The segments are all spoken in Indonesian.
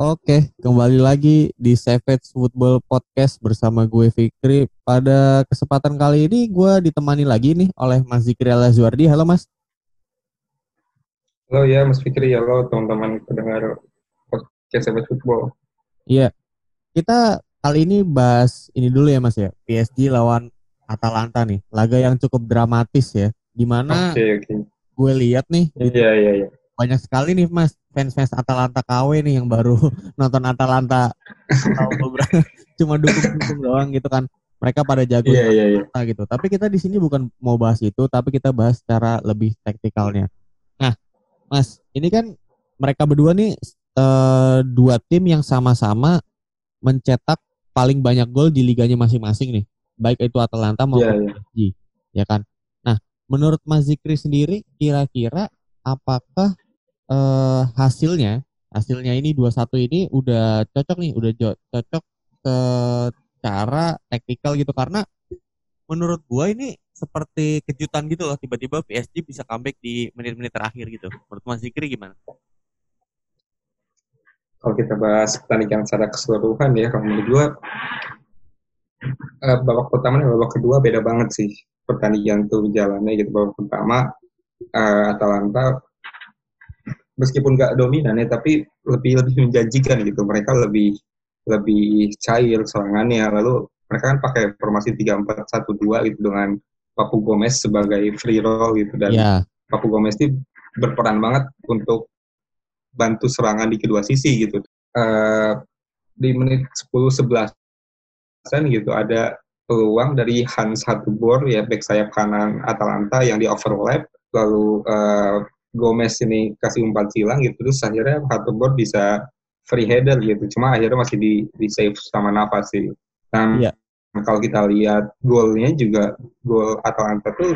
Oke, kembali lagi di Savage Football Podcast bersama gue Fikri. Pada kesempatan kali ini gue ditemani lagi nih oleh Mas Zikri Alazuardi. Halo Mas. Halo ya Mas Fikri, halo teman-teman pendengar podcast Savage Football. Iya, kita kali ini bahas ini dulu ya Mas ya. PSG lawan Atalanta nih, laga yang cukup dramatis ya. Di mana Oke, oke. gue lihat nih Iya, iya, iya. Banyak sekali nih Mas fans-fans Atalanta KW nih yang baru nonton Atalanta beberapa cuma dukung-dukung doang gitu kan. Mereka pada jago iya, iya. Atalanta gitu. Tapi kita di sini bukan mau bahas itu, tapi kita bahas secara lebih taktikalnya. Nah, Mas, ini kan mereka berdua nih eh, dua tim yang sama-sama mencetak paling banyak gol di liganya masing-masing nih. Baik itu Atalanta maupun iya. PSG, ya kan? Nah, menurut Mas Zikri sendiri kira-kira apakah eh, hasilnya hasilnya ini 2-1 ini udah cocok nih, udah cocok secara taktikal gitu karena menurut gua ini seperti kejutan gitu loh tiba-tiba PSG bisa comeback di menit-menit terakhir gitu. Menurut Mas Zikri gimana? Kalau kita bahas pertandingan secara keseluruhan ya, kalau menurut gua eh, babak pertama dan babak kedua beda banget sih pertandingan tuh jalannya gitu. Babak pertama eh, Atalanta meskipun nggak dominan ya, tapi lebih lebih menjanjikan gitu. Mereka lebih lebih cair serangannya. Lalu mereka kan pakai formasi 3-4-1-2 gitu dengan Papu Gomez sebagai free roll gitu dan Ya, Papu Gomez ini berperan banget untuk bantu serangan di kedua sisi gitu. Eh, di menit 10-11 gitu ada peluang dari Hans Hatubor ya back sayap kanan Atalanta yang di overlap lalu eh, Gomez ini kasih umpan silang gitu terus akhirnya Hatubor bisa free header gitu cuma akhirnya masih di, di save sama Navas sih. Dan Iya. kalau kita lihat golnya juga gol Atalanta tuh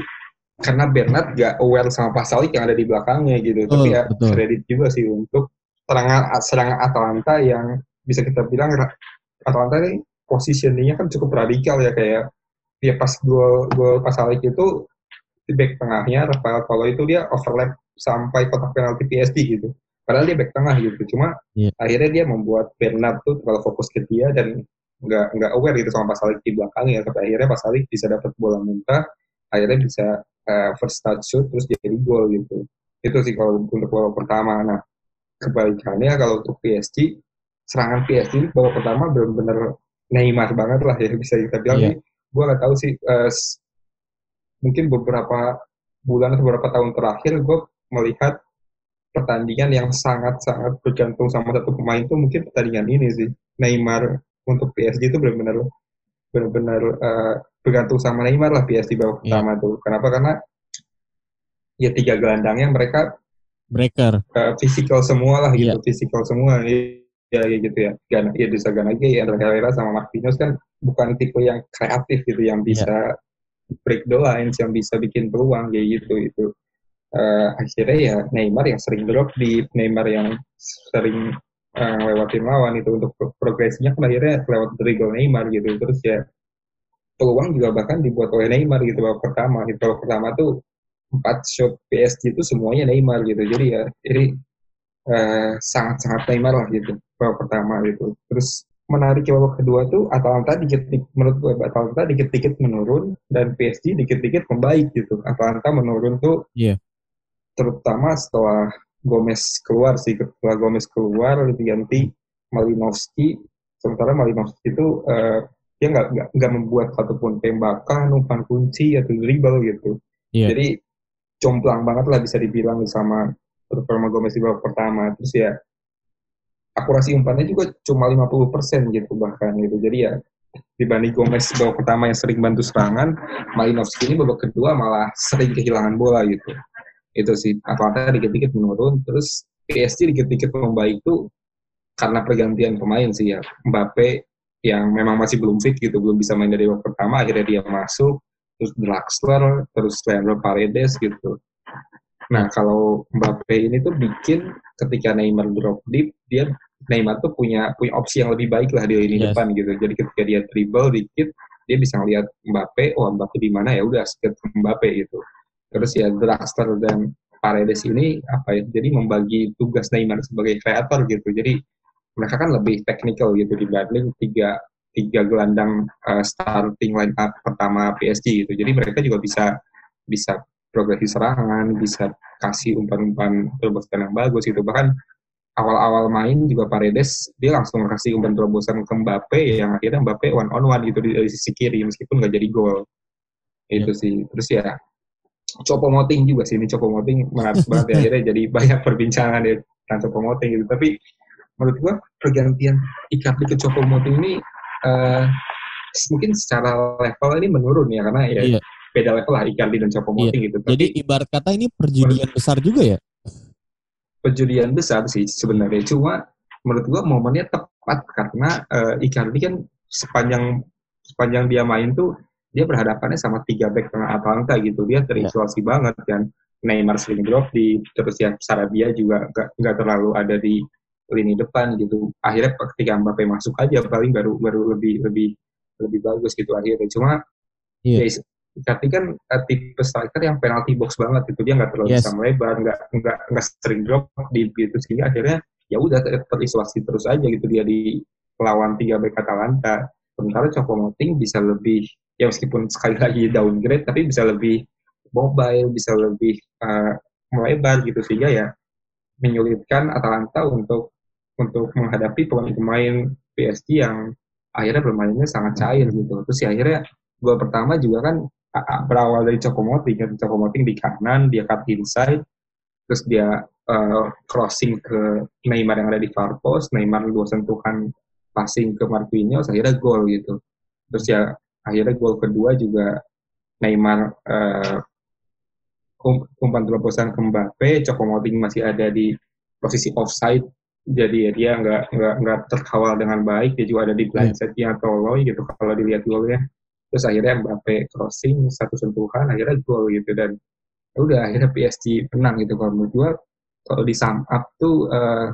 karena Bernat gak aware sama Pasalik yang ada di belakangnya gitu. Betul, Tapi ya betul. kredit juga sih untuk serangan serangan Atalanta yang bisa kita bilang Atalanta ini positioningnya kan cukup radikal ya kayak dia pas gol gol Pasalik itu di back tengahnya Rafael Tolo itu dia overlap sampai kotak penalti PSG gitu. Padahal dia back tengah gitu. Cuma Iya. akhirnya dia membuat Bernat tuh terlalu fokus ke dia dan nggak nggak aware gitu sama Pasalik di belakangnya. Sampai akhirnya Pasalik bisa dapat bola muntah, akhirnya bisa eh, first touch shoot terus jadi gol gitu. Itu sih kalau untuk babak pertama. Nah, kebalikannya kalau untuk PSG, serangan PSG babak pertama benar-benar Neymar banget lah ya bisa kita bilang. Jadi, gue nggak tahu sih s- mungkin beberapa bulan atau beberapa tahun terakhir gue melihat pertandingan yang sangat-sangat bergantung sama satu pemain tuh mungkin pertandingan ini sih Neymar untuk PSG itu benar-benar benar-benar eh, bergantung sama Neymar lah PSG babak Iya. pertama tuh kenapa karena ya tiga gelandangnya mereka breaker. uh, physical semua lah gitu, Iya. physical semua ya kayak gitu ya. Gana, ya bisa Ganage, ya Andre Herrera sama Marquinhos kan bukan tipe yang kreatif gitu yang bisa break the lines, yang bisa bikin peluang kayak gitu itu. Eh, akhirnya ya Neymar yang sering drop di Neymar yang sering eh, lewatin lawan itu untuk pro- progresinya kan akhirnya lewat dribble Neymar gitu. Terus ya peluang juga bahkan dibuat oleh Neymar gitu babak pertama gitu. Babak pertama tuh empat shot PSG itu semuanya Neymar gitu. Jadi ya ini eh, sangat-sangat Neymar lah gitu babak pertama gitu. Terus menarik babak kedua tuh Atalanta dikit menurut gue Atalanta dikit-dikit menurun dan PSG dikit-dikit membaik gitu. Atalanta menurun tuh Iya. Terutama setelah Gomez keluar sih setelah Gomez keluar diganti Malinowski. Sementara Malinowski itu eh, dia nggak nggak nggak membuat satupun tembakan umpan kunci atau dribble gitu. Iya. jadi jomplang banget lah bisa dibilang sama performa Gomez di babak pertama. Terus ya akurasi umpannya juga cuma 50% gitu bahkan gitu. Jadi ya dibanding Gomez babak pertama yang sering bantu serangan Malinowski ini babak kedua malah sering kehilangan bola gitu itu sih. Atalanta dikit-dikit menurun. Terus PSG dikit-dikit membaik tuh karena pergantian pemain sih ya. Mbappe yang memang masih belum fit gitu belum bisa main dari babak pertama akhirnya dia masuk. Terus Draxler terus Leandro Paredes gitu. Nah kalau Mbappe ini tuh bikin ketika Neymar drop deep dia Neymar tuh punya punya opsi yang lebih baik lah di lini Yes. depan gitu. Jadi ketika dia dribble dikit dia bisa ngeliat Mbappe oh Mbappe di mana? Ya udah skip Mbappe gitu terus ya Draxler dan Paredes ini apa ya jadi membagi tugas Neymar sebagai kreator gitu jadi mereka kan lebih teknikal gitu dibanding tiga tiga gelandang uh, starting line up pertama PSG gitu. Jadi mereka juga bisa bisa progresi serangan, bisa kasih umpan-umpan terobosan yang bagus gitu. Bahkan awal-awal main juga Paredes dia langsung kasih umpan terobosan ke Mbappe yang akhirnya Mbappe one on one gitu dari sisi kiri meskipun nggak jadi gol. Itu ya. sih. Terus ya Copo Moting juga sih ini Copo Moting menarik banget ya akhirnya jadi banyak perbincangan ya tentang Copo Moting gitu. Tapi menurut gua pergantian Icardi ke Copo Moting ini uh, mungkin secara level ini menurun ya karena ya iya beda level lah Icardi dan Copo Moting iya. gitu. Tapi, Jadi ibarat kata ini perjudian besar juga ya? Perjudian besar sih sebenarnya. Cuma menurut gua momennya tepat karena uh, Icardi kan sepanjang sepanjang dia main tuh dia berhadapannya sama tiga back tengah Atalanta gitu. Dia terisolasi ya. banget kan. Neymar sering drop di terus ya Sarabia juga nggak terlalu ada di lini depan gitu. Akhirnya ketika Mbappe masuk aja paling baru baru lebih lebih lebih bagus gitu akhirnya. Cuma yeah. ya, tapi kan uh, tipe striker yang penalty box banget itu dia nggak terlalu yes. bisa melebar nggak nggak nggak sering drop di itu sehingga akhirnya ya udah terisolasi terus aja gitu dia di lawan tiga back Atalanta sementara Moting bisa lebih ya meskipun sekali lagi downgrade tapi bisa lebih mobile bisa lebih uh, melebar gitu sehingga ya menyulitkan Atalanta untuk untuk menghadapi pemain-pemain PSG yang akhirnya bermainnya sangat cair gitu. Terus ya akhirnya gol pertama juga kan berawal dari Cokomoting kan Cokomoting di kanan dia cut inside terus dia uh, crossing ke Neymar yang ada di far post Neymar dua sentuhan passing ke Marquinhos akhirnya gol gitu. Terus ya akhirnya gol kedua juga Neymar uh, umpan terobosan ke Mbappe Cokomoting masih ada di posisi offside jadi ya dia nggak nggak nggak terkawal dengan baik dia juga ada di iya. side atau loy gitu kalau dilihat golnya terus akhirnya Mbappe crossing satu sentuhan akhirnya gol gitu dan ya udah akhirnya PSG menang gitu kalau menurut gue kalau di sum up tuh uh,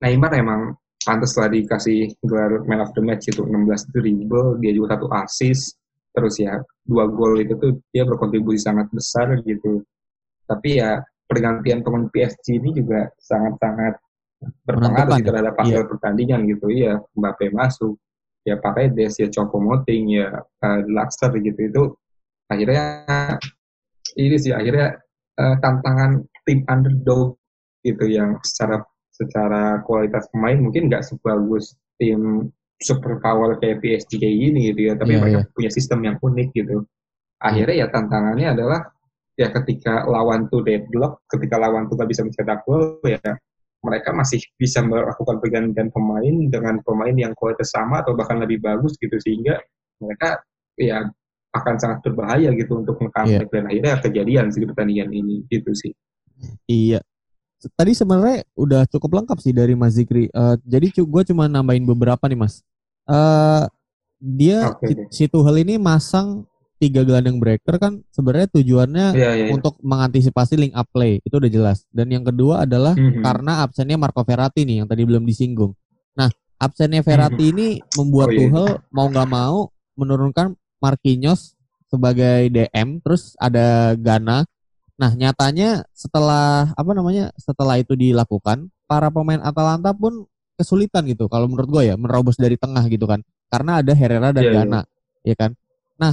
Neymar emang pantas lah dikasih gelar man of the match itu 16 dribble dia juga satu assist terus ya dua gol itu tuh dia berkontribusi sangat besar gitu. Tapi ya pergantian pemain PSG ini juga sangat-sangat berpengaruh gitu terhadap hasil iya. pertandingan gitu. Iya Mbappe masuk ya pakai des ya Choco Moting ya uh, Luxer gitu. Itu akhirnya ini sih akhirnya uh, tantangan tim underdog gitu yang secara secara kualitas pemain mungkin nggak sebagus tim super power kayak PSG kayak gini gitu ya tapi yeah, mereka yeah. punya sistem yang unik gitu akhirnya ya tantangannya adalah ya ketika lawan tuh deadlock ketika lawan tuh gak bisa mencetak gol ya mereka masih bisa melakukan pergantian pemain dengan pemain yang kualitas sama atau bahkan lebih bagus gitu sehingga mereka ya akan sangat berbahaya gitu untuk mengkamp yeah. dan akhirnya kejadian sih di pertandingan ini gitu sih. Iya. Tadi sebenarnya udah cukup lengkap sih dari Mas Zikri. Uh, jadi gue cuma nambahin beberapa nih Mas. Uh, dia okay. si, Tuchel ini masang tiga gelandang breaker kan sebenarnya tujuannya yeah, yeah, yeah. untuk mengantisipasi link up play itu udah jelas. Dan yang kedua adalah mm -hmm. karena absennya Marco Verratti nih yang tadi belum disinggung. Nah absennya Verratti mm -hmm. ini membuat oh, yeah. Tuchel mau nggak mau menurunkan Marquinhos sebagai DM, terus ada Gana. Nah nyatanya setelah apa namanya setelah itu dilakukan para pemain Atalanta pun kesulitan gitu kalau menurut gue ya menerobos dari tengah gitu kan karena ada Herrera dan yeah, Gana yeah. ya kan. Nah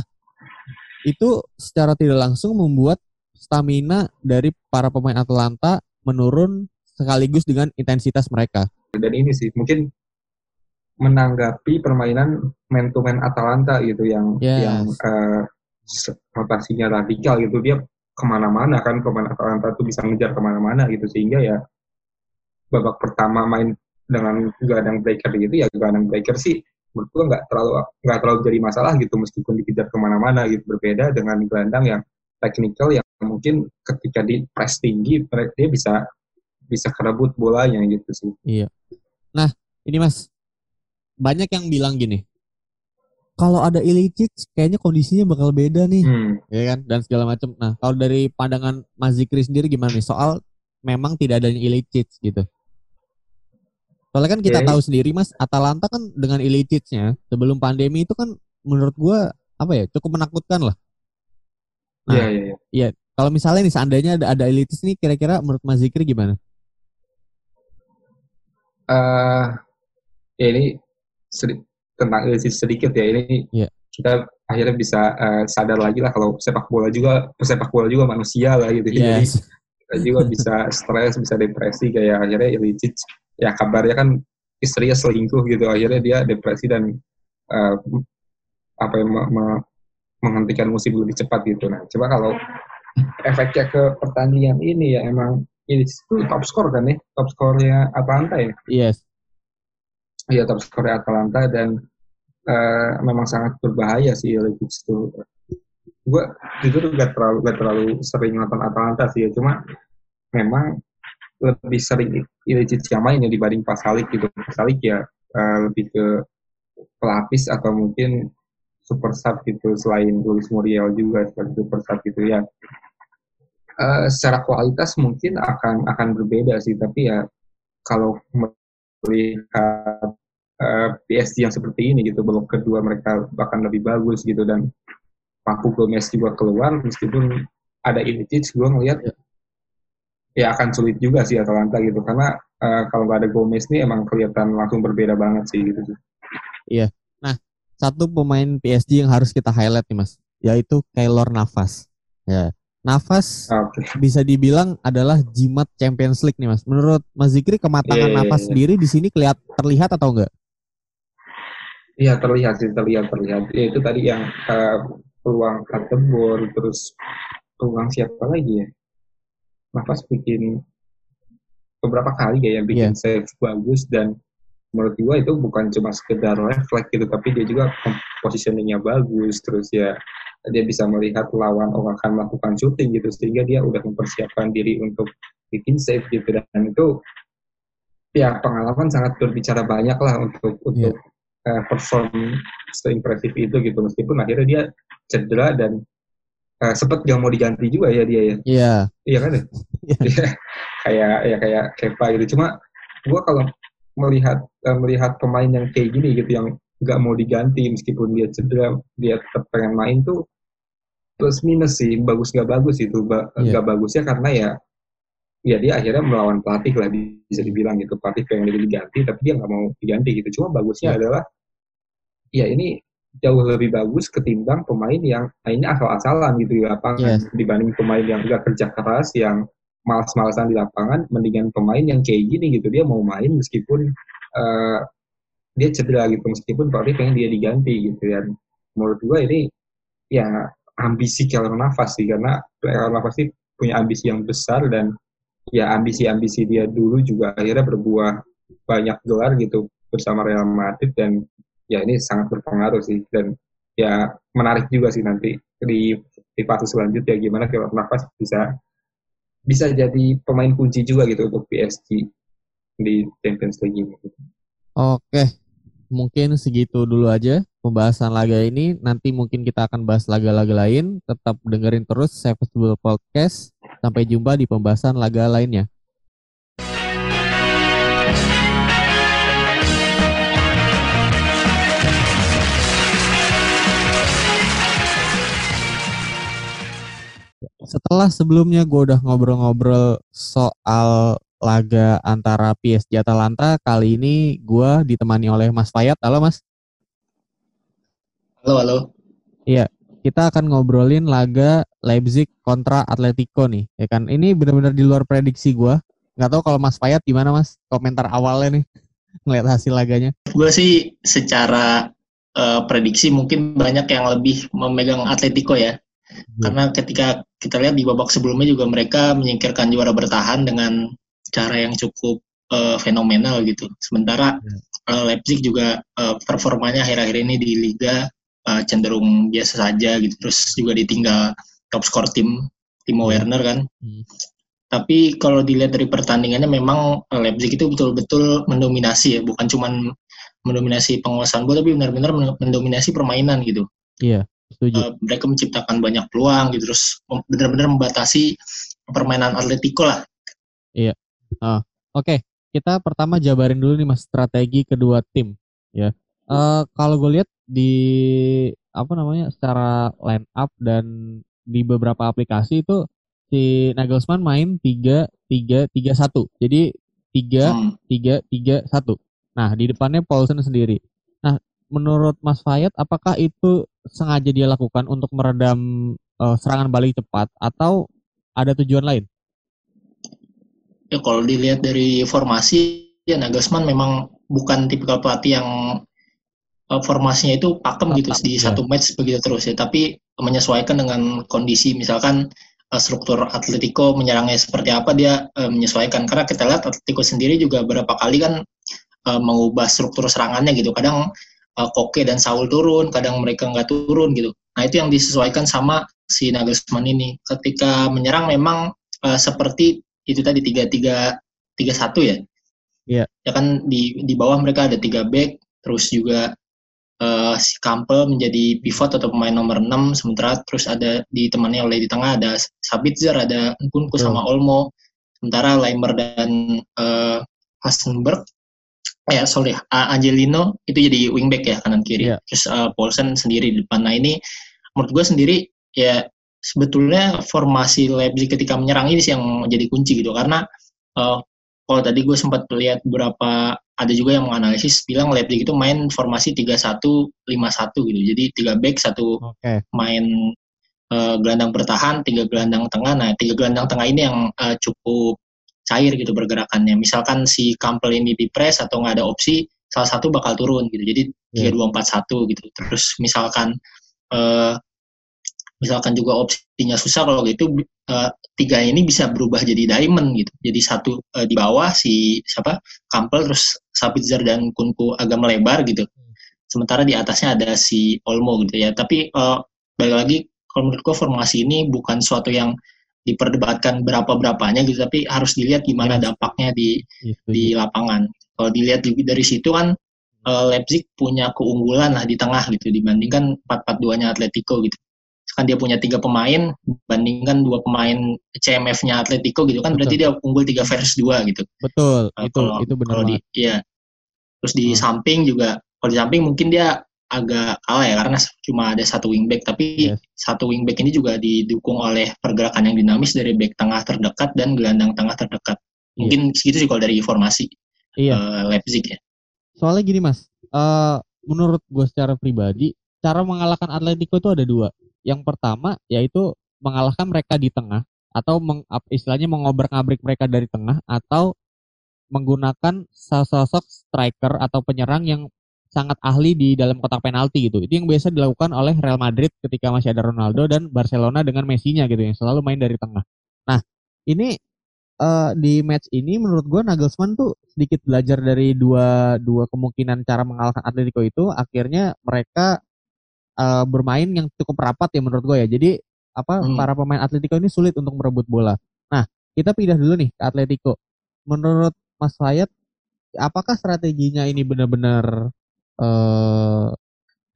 itu secara tidak langsung membuat stamina dari para pemain Atlanta menurun sekaligus dengan intensitas mereka. Dan ini sih mungkin menanggapi permainan man to man Atalanta gitu yang yes. yang uh, rotasinya radikal gitu dia ke mana-mana kan pemain Atalanta tuh bisa ngejar ke mana-mana gitu sehingga ya babak pertama main dengan gelandang breaker gitu ya gelandang breaker sih menurut gue nggak terlalu nggak terlalu jadi masalah gitu meskipun dikejar ke mana-mana gitu berbeda dengan gelandang yang teknikal yang mungkin ketika di press tinggi dia bisa bisa kerebut bolanya gitu sih. Iya. Nah ini mas banyak yang bilang gini kalau ada Ilicic kayaknya kondisinya bakal beda nih hmm. ya kan dan segala macam. Nah kalau dari pandangan Mas Zikri sendiri gimana nih soal memang tidak adanya Ilicic gitu? Soalnya kan kita okay. tahu sendiri Mas, Atalanta kan dengan Ilicic-nya sebelum pandemi itu kan menurut gua apa ya, cukup menakutkan lah. Nah, iya, iya, iya. Iya, kalau misalnya nih seandainya ada ada Ilicic nih kira-kira menurut Mas Zikri gimana? uh, ya ini sedikit tentang illicit sedikit ya. Ini yeah. kita akhirnya bisa uh, sadar lagi lah kalau sepak bola juga pesepak bola juga manusia lah gitu. Yes. jadi kita juga bisa stres bisa depresi kayak akhirnya illicit ya kabarnya kan istrinya selingkuh gitu. Akhirnya dia depresi dan uh, apa yang me me menghentikan musim lebih cepat gitu. Nah coba kalau efeknya ke pertandingan ini ya emang ini itu top skor kan ya? Top skornya Atalanta ya? Yes Iya top skor Atalanta dan uh, memang sangat berbahaya sih Ilicic itu. Gue jujur gak terlalu gak terlalu sering nonton Atalanta sih ya, cuma memang lebih sering Ilicic yang main ya dibanding Pasalik gitu. Pasalik ya uh, lebih ke pelapis atau mungkin super sub gitu selain Luis Muriel juga sebagai super sub gitu ya. Uh, secara kualitas mungkin akan akan berbeda sih tapi ya kalau melihat uh, eh, PSG yang seperti ini gitu babak kedua mereka bahkan lebih bagus gitu dan Papu Gomez juga keluar meskipun ada Ilicic gue ngelihat ya. ya akan sulit juga sih Atalanta gitu karena uh, kalau nggak ada Gomez nih emang kelihatan langsung berbeda banget sih gitu. Iya. Nah, satu pemain PSG yang harus kita highlight nih Mas, yaitu Keylor Navas. Ya. Nafas okay. bisa dibilang adalah jimat Champions League nih mas. Menurut Mas Zikri kematangan yeah, iya, Nafas yeah, sendiri di sini kelihat terlihat atau enggak? Iya terlihat sih terlihat terlihat. Ya, itu tadi yang uh, peluang Katebor terus peluang siapa lagi ya? Nafas bikin beberapa kali ya yang bikin yeah. save bagus dan menurut gua itu bukan cuma sekedar refleks gitu tapi dia juga positioningnya bagus terus ya dia bisa melihat lawan orang akan melakukan syuting gitu sehingga dia udah mempersiapkan diri untuk bikin save gitu dan itu ya pengalaman sangat berbicara banyak lah untuk untuk yeah. uh, perform seimpresif itu gitu meskipun akhirnya dia cedera dan uh, sempat gak mau diganti juga ya dia ya iya yeah. iya kan ya yeah. kayak ya kayak Kepa gitu cuma gua kalau melihat uh, melihat pemain yang kayak gini gitu yang nggak mau diganti meskipun dia cedera dia tetap pengen main tuh plus minus sih bagus nggak bagus itu ba yeah. bagusnya karena ya ya dia akhirnya melawan pelatih lah bisa dibilang gitu pelatih pengen dia diganti tapi dia nggak mau diganti gitu cuma bagusnya yeah. adalah ya ini jauh lebih bagus ketimbang pemain yang mainnya asal-asalan gitu ya apa yeah. dibanding pemain yang nggak kerja keras yang malas-malasan di lapangan mendingan pemain yang kayak gini gitu dia mau main meskipun uh, dia cedera gitu meskipun pelatih pengen dia diganti gitu ya. Menurut gua ini ya ambisi Keller Nafas sih karena Keller Nafas sih punya ambisi yang besar dan ya ambisi-ambisi dia dulu juga akhirnya berbuah banyak gelar gitu bersama Real Madrid dan ya ini sangat berpengaruh sih. Dan ya menarik juga sih nanti di di fase selanjutnya gimana Keller Nafas bisa bisa jadi pemain kunci juga gitu untuk PSG di Champions League ini. Oke, mungkin segitu dulu aja pembahasan laga ini. Nanti mungkin kita akan bahas laga-laga lain. Tetap dengerin terus Save Football Podcast. Sampai jumpa di pembahasan laga lainnya. Setelah sebelumnya gue udah ngobrol-ngobrol soal laga antara PSG Atalanta. Kali ini gue ditemani oleh Mas Fayat. Halo Mas. Halo, halo. Iya, kita akan ngobrolin laga Leipzig kontra Atletico nih. Ya kan, ini benar-benar di luar prediksi gue. Nggak tahu kalau Mas Fayat gimana Mas? Komentar awalnya nih, ngeliat hasil laganya. Gue sih secara uh, prediksi mungkin banyak yang lebih memegang Atletico ya. Hmm. Karena ketika kita lihat di babak sebelumnya juga mereka menyingkirkan juara bertahan dengan cara yang cukup uh, fenomenal gitu. Sementara uh, Leipzig juga uh, performanya akhir-akhir ini di liga uh, cenderung biasa saja gitu. Terus juga ditinggal top skor tim Timo yeah. Werner kan. Hmm. Tapi kalau dilihat dari pertandingannya memang Leipzig itu betul-betul mendominasi ya, bukan cuma mendominasi penguasaan bola tapi benar-benar mendominasi permainan gitu. Iya, setuju. Uh, mereka menciptakan banyak peluang gitu terus benar-benar membatasi permainan Atletico lah. Iya. Uh, Oke, okay. kita pertama jabarin dulu nih mas strategi kedua tim ya. Uh, kalau gue lihat di apa namanya secara line up dan di beberapa aplikasi itu si Nagelsmann main tiga tiga tiga satu. Jadi tiga hmm. tiga tiga satu nah di depannya Paulsen sendiri nah menurut Mas Fayat apakah itu sengaja dia lakukan untuk meredam uh, serangan balik cepat atau ada tujuan lain ya kalau dilihat dari formasi ya Nagelsmann memang bukan tipikal pelatih yang uh, formasinya itu pakem gitu di ya. satu match begitu terus ya. Tapi menyesuaikan dengan kondisi misalkan uh, struktur Atletico menyerangnya seperti apa dia uh, menyesuaikan. Karena kita lihat Atletico sendiri juga berapa kali kan uh, mengubah struktur serangannya gitu. Kadang uh, Koke dan Saul turun kadang mereka nggak turun gitu. Nah itu yang disesuaikan sama si Nagelsmann ini. Ketika menyerang memang uh, seperti itu tadi tiga tiga tiga satu ya Iya. Ya kan di di bawah mereka ada tiga back, terus juga uh, si Kampel menjadi pivot atau pemain nomor 6 sementara terus ada ditemani oleh di tengah ada Sabitzer, ada Nkunku sama Olmo. Sementara Leimer dan uh, Hasenberg ya sorry Angelino itu jadi wingback ya kanan kiri. Yeah. Terus uh, Paulsen sendiri di depan. Nah ini menurut gue sendiri ya sebetulnya formasi Leipzig ketika menyerang ini sih yang jadi kunci gitu karena uh, kalau tadi gue sempat lihat beberapa ada juga yang menganalisis bilang Leipzig itu main formasi 3-1 5-1 gitu. Jadi tiga back satu okay. main uh, gelandang bertahan, tiga gelandang tengah. Nah, tiga gelandang tengah ini yang uh, cukup cair gitu bergerakannya. Misalkan si Campbell ini di press atau nggak ada opsi, salah satu bakal turun gitu. Jadi tiga dua empat satu gitu. Terus misalkan uh, misalkan juga opsinya susah kalau gitu uh, tiga ini bisa berubah jadi diamond gitu. Jadi satu uh, di bawah si siapa Kampel terus Sabitzer dan Kunku agak melebar gitu. Sementara di atasnya ada si Olmo gitu ya. Tapi uh, balik lagi kalau menurut formasi ini bukan suatu yang diperdebatkan berapa berapanya gitu tapi harus dilihat gimana iya. dampaknya di di lapangan. Kalau dilihat dari situ kan uh, Leipzig punya keunggulan lah di tengah gitu dibandingkan 4-4-2 nya Atletico gitu kan dia punya tiga pemain bandingkan dua pemain CMF-nya Atletico gitu kan Betul. berarti dia unggul tiga versus dua gitu. Betul. Uh, itu kalau, itu benar. Kalau di iya. Terus di hmm. samping juga kalau di samping mungkin dia agak kalah ya karena cuma ada satu wingback tapi yes. satu wingback ini juga didukung oleh pergerakan yang dinamis dari back tengah terdekat dan gelandang tengah terdekat. Iya. Mungkin yeah. segitu sih kalau dari informasi iya. uh, Leipzig ya. Soalnya gini mas, uh, menurut gue secara pribadi cara mengalahkan Atletico itu ada dua yang pertama yaitu mengalahkan mereka di tengah atau meng, istilahnya mengobrak-abrik mereka dari tengah atau menggunakan sosok striker atau penyerang yang sangat ahli di dalam kotak penalti gitu. Itu yang biasa dilakukan oleh Real Madrid ketika masih ada Ronaldo dan Barcelona dengan Messi-nya gitu yang selalu main dari tengah. Nah, ini uh, di match ini menurut gue Nagelsmann tuh sedikit belajar dari dua dua kemungkinan cara mengalahkan Atletico itu akhirnya mereka uh, bermain yang cukup rapat ya menurut gue ya. Jadi apa hmm. para pemain Atletico ini sulit untuk merebut bola. Nah, kita pindah dulu nih ke Atletico. Menurut Mas Fayat, apakah strateginya ini benar-benar uh,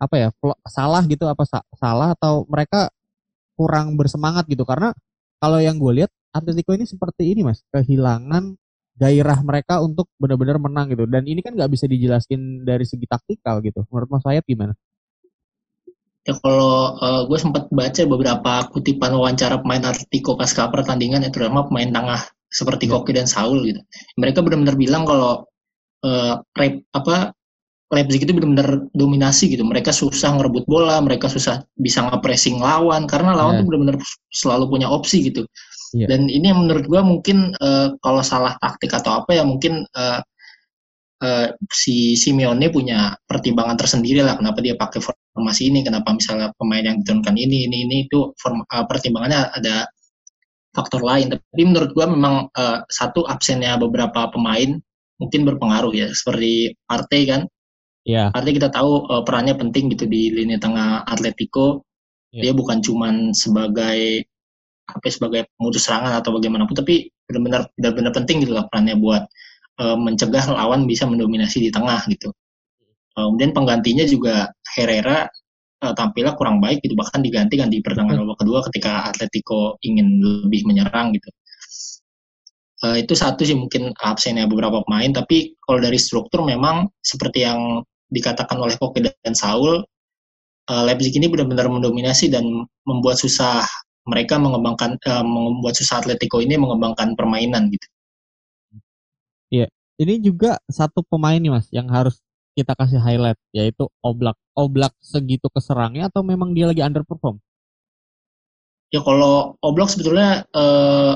apa ya salah gitu apa sa salah atau mereka kurang bersemangat gitu karena kalau yang gue lihat Atletico ini seperti ini mas kehilangan gairah mereka untuk benar-benar menang gitu dan ini kan nggak bisa dijelaskan dari segi taktikal gitu menurut Mas Fayat gimana? Ya kalau uh, gue sempat baca beberapa kutipan wawancara pemain Atletico pasca pertandingan ya terutama pemain tengah seperti yeah. Koki dan Saul gitu. Mereka benar-benar bilang kalau uh, rep, apa Leipzig itu benar-benar dominasi gitu. Mereka susah ngerebut bola, mereka susah bisa nge-pressing lawan karena lawan yeah. tuh benar-benar selalu punya opsi gitu. Yeah. Dan ini yang menurut gue mungkin uh, kalau salah taktik atau apa ya mungkin uh, uh, si Simeone punya pertimbangan tersendiri lah kenapa dia pakai formasi ini, kenapa misalnya pemain yang diturunkan ini, ini, ini itu form, uh, pertimbangannya ada faktor lain. Tapi menurut gua memang uh, satu absennya beberapa pemain mungkin berpengaruh ya, seperti Arte kan. Yeah. Arte kita tahu uh, perannya penting gitu di lini tengah Atletico. Yeah. Dia bukan cuman sebagai apa ya, sebagai pemutus serangan atau bagaimanapun, tapi benar-benar benar-benar penting gitu lah perannya buat uh, mencegah lawan bisa mendominasi di tengah gitu. Uh, kemudian penggantinya juga Herrera uh, tampilnya kurang baik gitu bahkan diganti di pertengahan babak kedua ketika Atletico ingin lebih menyerang gitu. Uh, itu satu sih mungkin absennya beberapa pemain tapi kalau dari struktur memang seperti yang dikatakan oleh Koke dan Saul uh, Leipzig ini benar-benar mendominasi dan membuat susah mereka mengembangkan uh, membuat susah Atletico ini mengembangkan permainan gitu. Iya, ini juga satu pemain nih mas yang harus kita kasih highlight yaitu Oblak. Oblak segitu keserangnya atau memang dia lagi underperform? Ya kalau Oblak sebetulnya eh,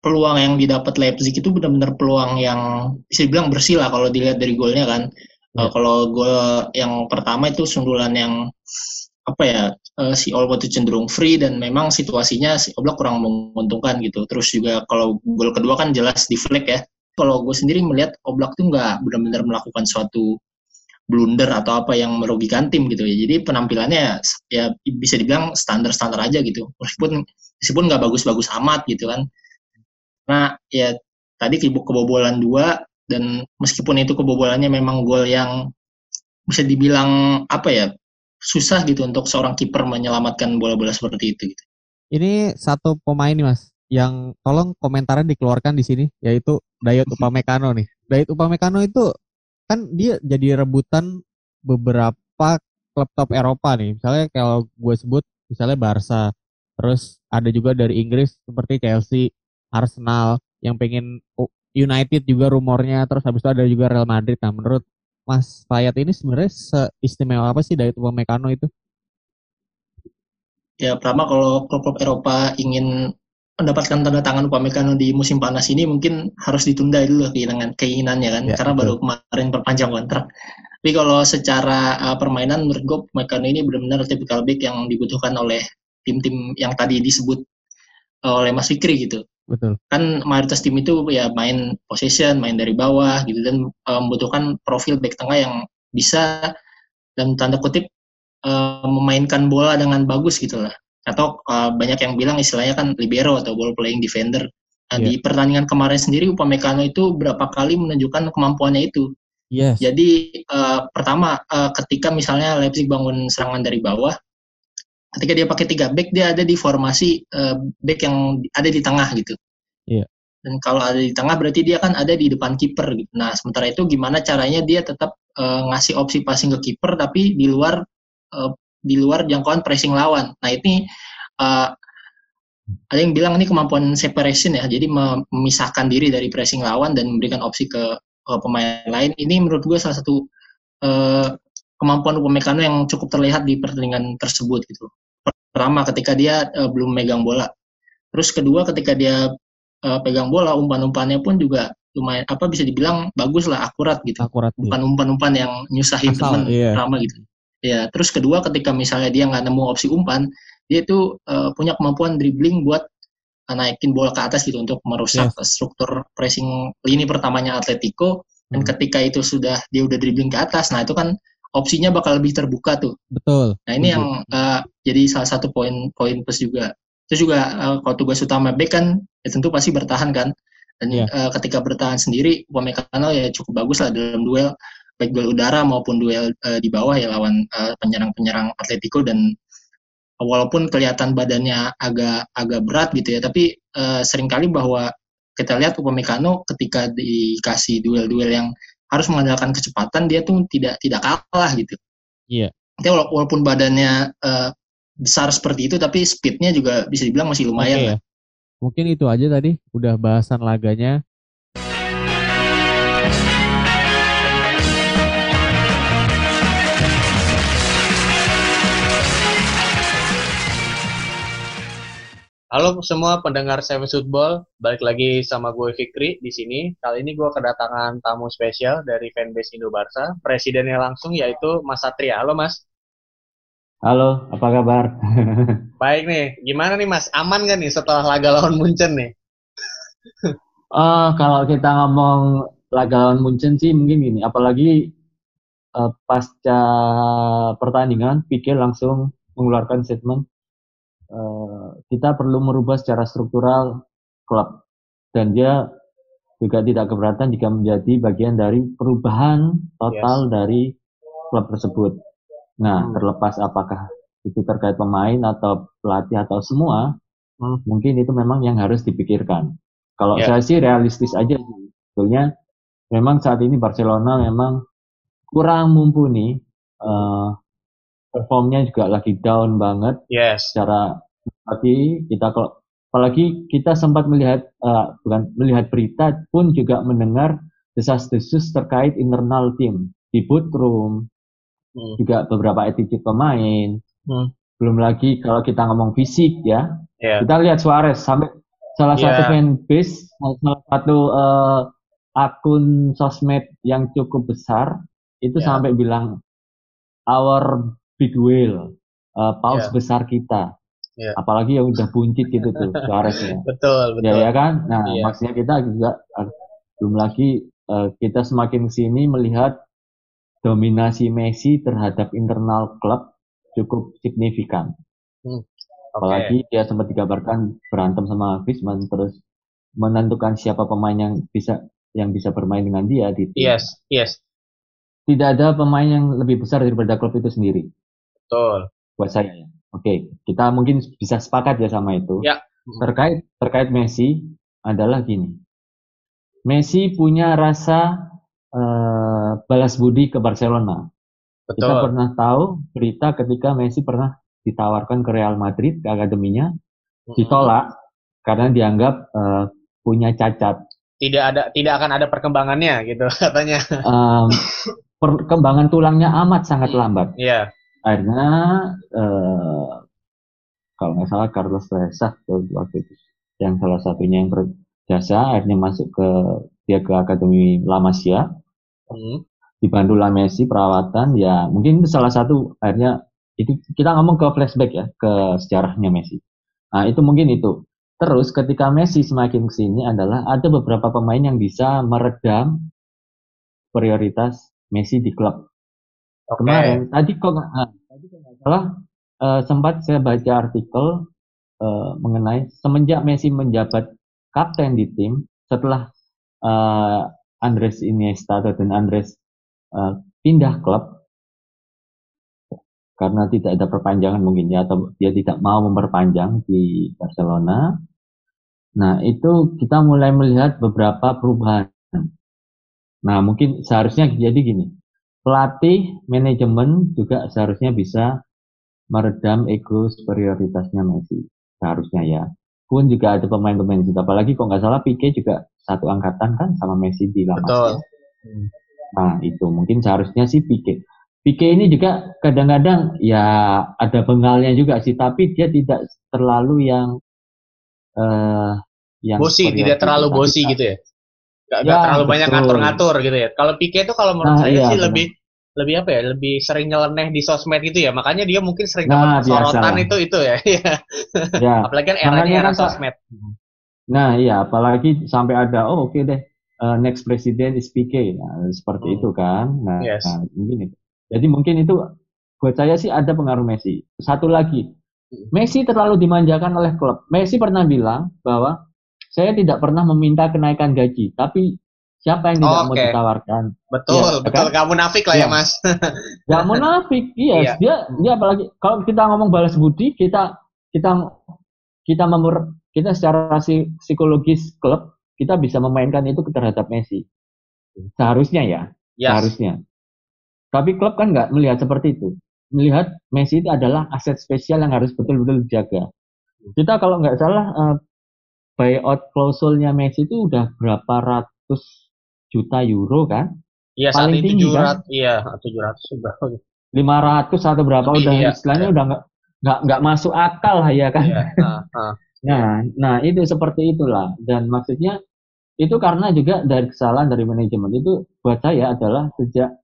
peluang yang didapat Leipzig itu benar-benar peluang yang bisa dibilang bersih lah kalau dilihat dari golnya kan. Ya. Uh, kalau gol yang pertama itu sundulan yang apa ya uh, si Olmo itu cenderung free dan memang situasinya si Oblak kurang menguntungkan gitu. Terus juga kalau gol kedua kan jelas di flag ya. Kalau gue sendiri melihat Oblak tuh nggak benar-benar melakukan suatu blunder atau apa yang merugikan tim gitu ya. Jadi penampilannya ya bisa dibilang standar-standar aja gitu. Meskipun meskipun nggak bagus-bagus amat gitu kan. Nah ya tadi kebobolan dua dan meskipun itu kebobolannya memang gol yang bisa dibilang apa ya susah gitu untuk seorang kiper menyelamatkan bola-bola seperti itu gitu. Ini satu pemain nih Mas yang tolong komentarnya dikeluarkan di sini yaitu Dayot Upamecano nih. Dayot Upamecano itu kan dia jadi rebutan beberapa klub top Eropa nih. Misalnya kalau gue sebut misalnya Barca, terus ada juga dari Inggris seperti Chelsea, Arsenal yang pengen United juga rumornya, terus habis itu ada juga Real Madrid. Nah, menurut Mas Fayat ini sebenarnya seistimewa apa sih dari Upamecano itu? Ya, pertama kalau klub-klub Eropa ingin mendapatkan tanda tangan Upamecano di musim panas ini mungkin harus ditunda dulu keinginan keinginannya kan ya, karena betul. baru kemarin perpanjang kontrak. Tapi kalau secara uh, permainan menurut gue Upamecano ini benar-benar tipikal back yang dibutuhkan oleh tim-tim yang tadi disebut uh, oleh Mas Fikri gitu. Betul. Kan mayoritas tim itu ya main possession, main dari bawah gitu dan uh, membutuhkan profil back tengah yang bisa dan tanda kutip uh, memainkan bola dengan bagus gitu lah atau uh, banyak yang bilang istilahnya kan libero atau ball playing defender. Nah, yeah. di pertandingan kemarin sendiri Upamecano itu berapa kali menunjukkan kemampuannya itu. Yes. Jadi uh, pertama uh, ketika misalnya Leipzig bangun serangan dari bawah, ketika dia pakai tiga back dia ada di formasi uh, back yang ada di tengah gitu. Iya. Yeah. Dan kalau ada di tengah berarti dia kan ada di depan kiper gitu. Nah sementara itu gimana caranya dia tetap uh, ngasih opsi passing ke kiper tapi di luar uh, di luar jangkauan pressing lawan. Nah ini uh, ada yang bilang ini kemampuan separation ya, jadi memisahkan diri dari pressing lawan dan memberikan opsi ke uh, pemain lain. Ini menurut gue salah satu uh, kemampuan Upamecano yang cukup terlihat di pertandingan tersebut gitu. Pertama ketika dia uh, belum megang bola. Terus kedua ketika dia uh, pegang bola umpan-umpannya pun juga lumayan apa bisa dibilang bagus lah akurat gitu. Akurat. Iya. Umpan-umpan yang nyusahin teman iya. Gitu. Ya, terus kedua ketika misalnya dia nggak nemu opsi umpan, dia itu uh, punya kemampuan dribbling buat uh, naikin bola ke atas gitu untuk merusak yes. struktur pressing lini pertamanya Atletico. Dan hmm. ketika itu sudah dia udah dribbling ke atas, nah itu kan opsinya bakal lebih terbuka tuh. Betul. Nah ini Betul. yang uh, jadi salah satu poin poin plus juga. Terus juga uh, kalau tugas utama back kan ya tentu pasti bertahan kan. Dan yeah. Iya. uh, ketika bertahan sendiri, Upamecano ya cukup bagus lah dalam duel baik duel udara maupun duel uh, di bawah ya lawan eh, penyerang-penyerang Atletico dan walaupun kelihatan badannya agak agak berat gitu ya tapi uh, sering kali bahwa kita lihat Upamecano ketika dikasih duel-duel yang harus mengandalkan kecepatan dia tuh tidak tidak kalah gitu. Iya. Yeah. walaupun badannya uh, besar seperti itu tapi speednya juga bisa dibilang masih lumayan. Okay, ya. Mungkin itu aja tadi udah bahasan laganya. Halo semua pendengar Seven Football, balik lagi sama gue Fikri di sini. Kali ini gue kedatangan tamu spesial dari fanbase Indo Barca, presidennya langsung yaitu Mas Satria. Halo Mas. Halo, apa kabar? Baik nih, gimana nih Mas? Aman gak nih setelah laga lawan Munchen nih? uh, kalau kita ngomong laga lawan Munchen sih mungkin gini, apalagi uh, pasca pertandingan, pikir langsung mengeluarkan statement Eh, kita perlu merubah secara struktural klub dan dia juga tidak keberatan jika menjadi bagian dari perubahan total yes. dari klub tersebut. Nah, hmm. terlepas apakah itu terkait pemain atau pelatih atau semua, hmm. mungkin itu memang yang harus dipikirkan. Kalau yeah. saya sih realistis aja sebetulnya memang saat ini Barcelona memang kurang mumpuni uh, performnya juga lagi down banget yes. secara tapi kita kalau apalagi kita sempat melihat uh, bukan melihat berita pun juga mendengar desas-desus terkait internal tim di boot room, Hmm. juga beberapa attitude pemain. Hmm. Belum lagi kalau kita ngomong fisik ya, Ya. kita lihat Suarez sampai salah Iya. satu fanbase, salah satu eh, akun sosmed yang cukup besar itu Iya. sampai bilang our big whale, eh, paus Iya. besar kita. Iya. Apalagi yang udah buncit gitu tuh. Betul, ya betul. ya kan nah Iya. maksudnya kita juga eh, belum lagi eh, kita semakin sini melihat dominasi Messi terhadap internal klub cukup signifikan Oke. apalagi dia sempat digambarkan berantem sama Griezmann terus menentukan siapa pemain yang bisa yang bisa bermain dengan dia di tim. Yes, yes. tidak ada pemain yang lebih besar daripada klub itu sendiri Betul. buat saya ya oke kita mungkin bisa sepakat ya sama itu Ya. terkait terkait Messi adalah gini Messi punya rasa eh, balas budi ke Barcelona kita Betul. pernah tahu berita ketika Messi pernah ditawarkan ke Real Madrid ke akademinya Mm-mm. ditolak karena dianggap eh, punya cacat Tidak ada tidak akan ada perkembangannya gitu katanya. Em, perkembangan tulangnya amat sangat lambat Iya. Akhirnya eh, kalau nggak salah Carlos Reza waktu itu yang salah satunya yang berjasa akhirnya masuk ke dia ke akademi La Masia Hmm. dibantu La Messi perawatan ya mungkin itu salah satu akhirnya itu kita ngomong ke flashback ya ke sejarahnya Messi. Nah itu mungkin itu. Terus ketika Messi semakin ke sini adalah ada beberapa pemain yang bisa meredam prioritas Messi di klub Oke. kemarin tadi kok ah, tadi kok nggak salah eh, sempat saya baca artikel eh, mengenai semenjak Messi menjabat kapten di tim setelah eh, Andres Iniesta dan Andres eh, pindah klub karena tidak ada perpanjangan mungkin ya atau dia tidak mau memperpanjang di Barcelona. Nah, itu kita mulai melihat beberapa perubahan. Nah, mungkin seharusnya jadi gini pelatih manajemen juga seharusnya bisa meredam ego superioritasnya Messi. Seharusnya ya. Pun juga ada pemain-pemain juga apalagi kok nggak salah Pique juga satu angkatan kan sama Messi di La Betul. Masia nah itu. Mungkin seharusnya sih Pique. Pique ini juga kadang-kadang ya ada bengalnya juga sih. Tapi dia tidak terlalu yang eh yang Bosi, tidak terlalu bosi gitu ya. Gak, Ya, terlalu banyak betul. ngatur-ngatur gitu ya. Kalau Pique itu kalau menurut Nah, saya iya, sih benar. lebih lebih apa ya? Lebih sering nyeleneh di sosmed gitu ya. Makanya dia mungkin sering Nah, dapat sorotan itu itu ya. Iya. ya Apalagi kan eranya era kan, sosmed. Nah, iya, apalagi sampai ada, oh oke deh, uh, next president is PK, nah, seperti Hmm. itu kan. Nah, Yes. nah, mungkin itu. Jadi mungkin itu buat saya sih ada pengaruh Messi. Satu lagi, Hmm. Messi terlalu dimanjakan oleh klub. Messi pernah bilang bahwa saya tidak pernah meminta kenaikan gaji, tapi siapa yang tidak mau Oke. ditawarkan? Betul, Iya, betul. kan? Kamu nafik lah ya, Iya. Mas. Ya munafik, iya. Iya. Dia, dia apalagi kalau kita ngomong balas budi, kita kita kita memur, kita secara psi- psikologis klub kita bisa memainkan itu terhadap Messi. Seharusnya ya, Yes. seharusnya. Tapi klub kan nggak melihat seperti itu. Melihat Messi itu adalah aset spesial yang harus betul-betul dijaga. Kita kalau nggak salah eh, buyout klausulnya Messi itu udah berapa ratus juta euro kan? Iya, saat paling itu tinggi, kan? 700, iya, 700 sudah. 500 atau berapa Lebih, udah iya. istilahnya udah nggak nggak nggak masuk akal ya kan. Iya. Nah, nah. Nah, nah itu seperti itulah dan maksudnya itu karena juga dari kesalahan dari manajemen itu buat saya adalah sejak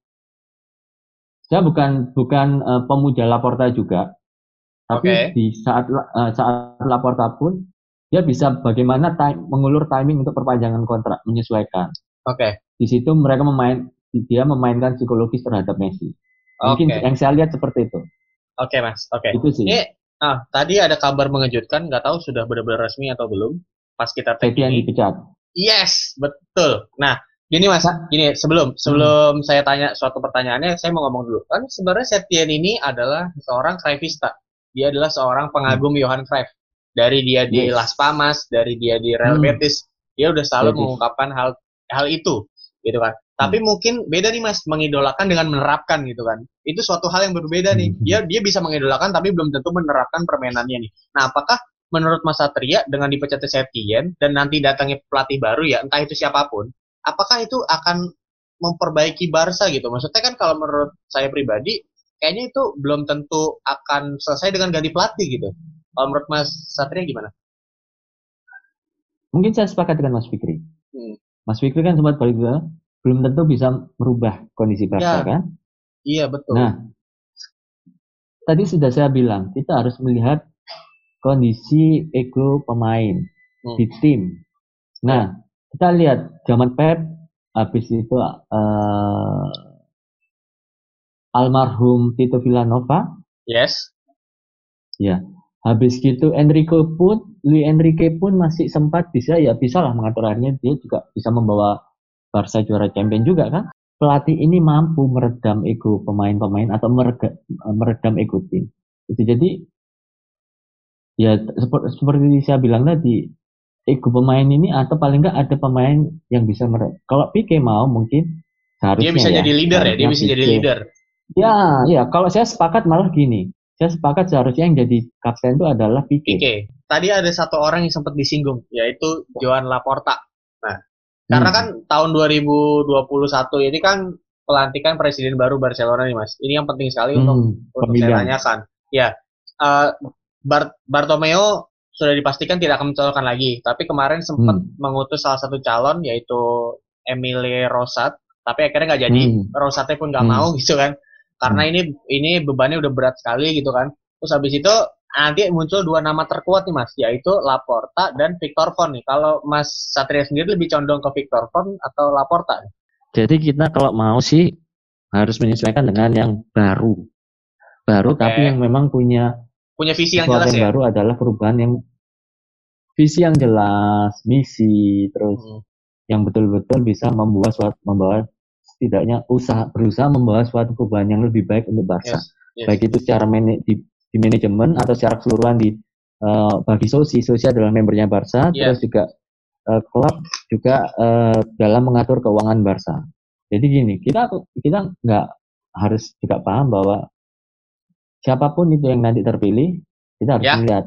saya bukan bukan eh, pemuja Laporta juga, tapi Oke. di saat eh, saat Laporta pun dia bisa bagaimana time, mengulur timing untuk perpanjangan kontrak menyesuaikan. Oke. Di situ mereka memain dia memainkan psikologis terhadap Messi. Mungkin yang saya lihat seperti itu. Oke, Mas. Oke. Itu sih. Ini ah, tadi ada kabar mengejutkan, nggak tahu sudah benar-benar resmi atau belum. Pas kita tag Setian ini. dipecat. Yes, betul. Nah, gini Mas, gini sebelum sebelum saya tanya suatu pertanyaannya, saya mau ngomong dulu. Kan sebenarnya Setien ini adalah seorang Cruyffista. Dia adalah seorang pengagum Johan Cruyff. Dari dia di Yes. Las Palmas, dari dia di Real Hmm. Betis, dia udah selalu Betis. mengungkapkan hal hal itu, gitu kan. Tapi mungkin beda nih Mas, mengidolakan dengan menerapkan gitu kan. Itu suatu hal yang berbeda nih. Hmm. Dia dia bisa mengidolakan tapi belum tentu menerapkan permainannya nih. Nah, apakah menurut Mas Satria dengan dipecatnya Setien dan nanti datangnya pelatih baru ya, entah itu siapa pun, apakah itu akan memperbaiki Barca gitu? Maksudnya kan kalau menurut saya pribadi, kayaknya itu belum tentu akan selesai dengan ganti pelatih gitu. Kalau menurut Mas Satria gimana? Mungkin saya sepakat dengan Mas Fikri. Hmm. Mas Fikri kan sempat balik bilang, belum tentu bisa merubah kondisi Barca Ya. kan? Iya betul. Nah, tadi sudah saya bilang kita harus melihat kondisi ego pemain Hmm. di tim. Nah, kita lihat zaman Pep habis itu eh, almarhum Tito Villanova, yes. ya. Habis gitu Enrico pun, Luis Enrique pun masih sempat bisa ya bisa lah mengatur akhirnya dia juga bisa membawa Barca juara champion juga kan. Pelatih ini mampu meredam ego pemain-pemain atau merega- meredam ego tim. Itu jadi ya seperti, seperti saya bilang tadi ego pemain ini atau paling enggak ada pemain yang bisa meredam. Kalau Pique mau mungkin seharusnya Dia bisa ya, jadi leader ya, dia bisa jadi Pique. leader. Ya, ya. Kalau saya sepakat malah gini. Saya sepakat seharusnya yang jadi kapten itu adalah Pique. Oke. Tadi ada satu orang yang sempat disinggung, yaitu Joan Laporta. Nah, karena Hmm. kan tahun 2021 ini kan pelantikan presiden baru Barcelona nih Mas. Ini yang penting sekali untuk Hmm, untuk saya pemilihan. tanyakan. Ya, eh, Bar- Bartomeu sudah dipastikan tidak akan mencalonkan lagi, tapi kemarin sempat Hmm. mengutus salah satu calon yaitu Emile Rosat, tapi akhirnya nggak jadi. Hmm. Rosatnya pun nggak Hmm. mau gitu kan, karena ini ini bebannya udah berat sekali gitu kan. Terus habis itu nanti muncul dua nama terkuat nih mas, yaitu Laporta dan Victor Fon nih. Kalau Mas Satria sendiri lebih condong ke Victor Fon atau Laporta? Jadi kita kalau mau sih harus menyesuaikan dengan yang baru. Baru Oke. tapi yang memang punya Punya visi yang jelas yang ya. baru adalah perubahan yang visi yang jelas, misi, terus Hmm. yang betul-betul bisa membawa suatu membawa setidaknya usaha berusaha membawa suatu perubahan yang lebih baik untuk Barca. Yes, yes. Baik itu secara mana- di, di manajemen atau secara keseluruhan di eh, bagi Sosi, Sosi adalah membernya Barca, Iya. terus juga eh, klub juga eh, dalam mengatur keuangan Barca. Jadi gini, kita kita nggak harus juga paham bahwa siapa pun itu yang nanti terpilih, kita harus Ya. melihat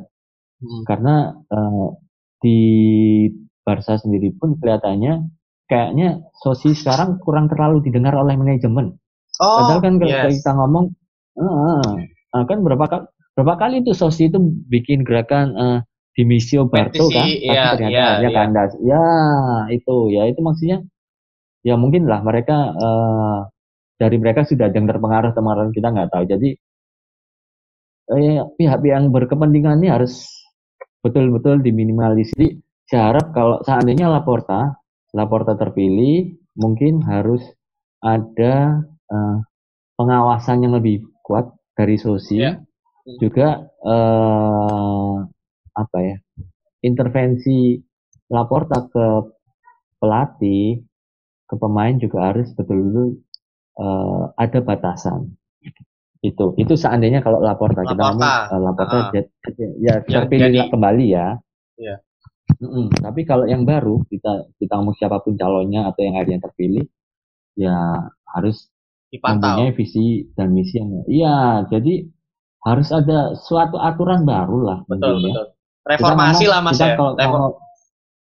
Hmm. karena eh, di Barca sendiri pun kelihatannya kayaknya Sosi sekarang kurang terlalu didengar oleh manajemen. Oh, Padahal kan kalau yes. kita ngomong, eh, eh, kan berapa kali berapa kali itu Sosi itu bikin gerakan eh, Dimisio Barto kan, tapi ternyata iya, akhirnya iya. kandas. Ya itu, ya itu maksudnya, ya mungkin lah mereka eh, dari mereka sudah ada yang terpengaruh terpengaruh kita nggak tahu. Jadi eh, pihak-pihak yang berkepentingan ini harus betul-betul diminimalisir. Saya harap kalau seandainya Laporta, Laporta terpilih, mungkin harus ada eh, pengawasan yang lebih kuat dari Sosi, Ya. juga eh, apa ya intervensi Laporta ke pelatih, ke pemain juga harus betul-betul eh, ada batasan. Itu itu seandainya kalau Laporta, kita Laporta. ngomong eh, Laporta Ah. jad- ya Yang terpilih jadi- kembali ya. Iya. Mm-mm. Tapi kalau yang baru kita kita ngomong siapa pun calonnya atau yang akhirnya terpilih, ya harus dipantau. mempunyai visi dan misi yang iya. Jadi harus ada suatu aturan baru lah Betul, ya. betul. Reformasi Kita lah mas kita ya. kalau Revo- mau-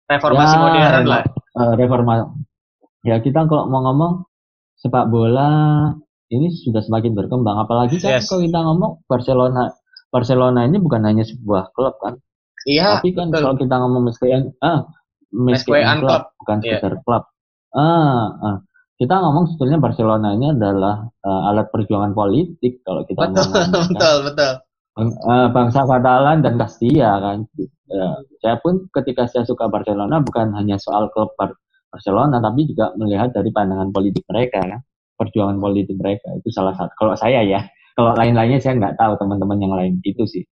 reformasi Ya, modern lah. eh, reforma ya kita kalau mau ngomong sepak bola ini sudah semakin berkembang apalagi kan Yes. kalau kita ngomong Barcelona Barcelona ini bukan hanya sebuah klub kan Iya, tapi kan betul. kalau kita ngomong Meskean ah klub Club. bukan Iya. sekedar klub ah, ah. kita ngomong sebetulnya Barcelona ini adalah eh, alat perjuangan politik kalau kita Betul, ngomong kan. betul, betul. Bang- eh, bangsa Katalan dan Castilla kan. Ya, saya pun ketika saya suka Barcelona bukan hanya soal klub Bar- Barcelona tapi juga melihat dari pandangan politik mereka kan. Perjuangan politik mereka itu salah satu. Kalau saya ya, kalau lain-lainnya saya nggak tahu teman-teman yang lain itu sih.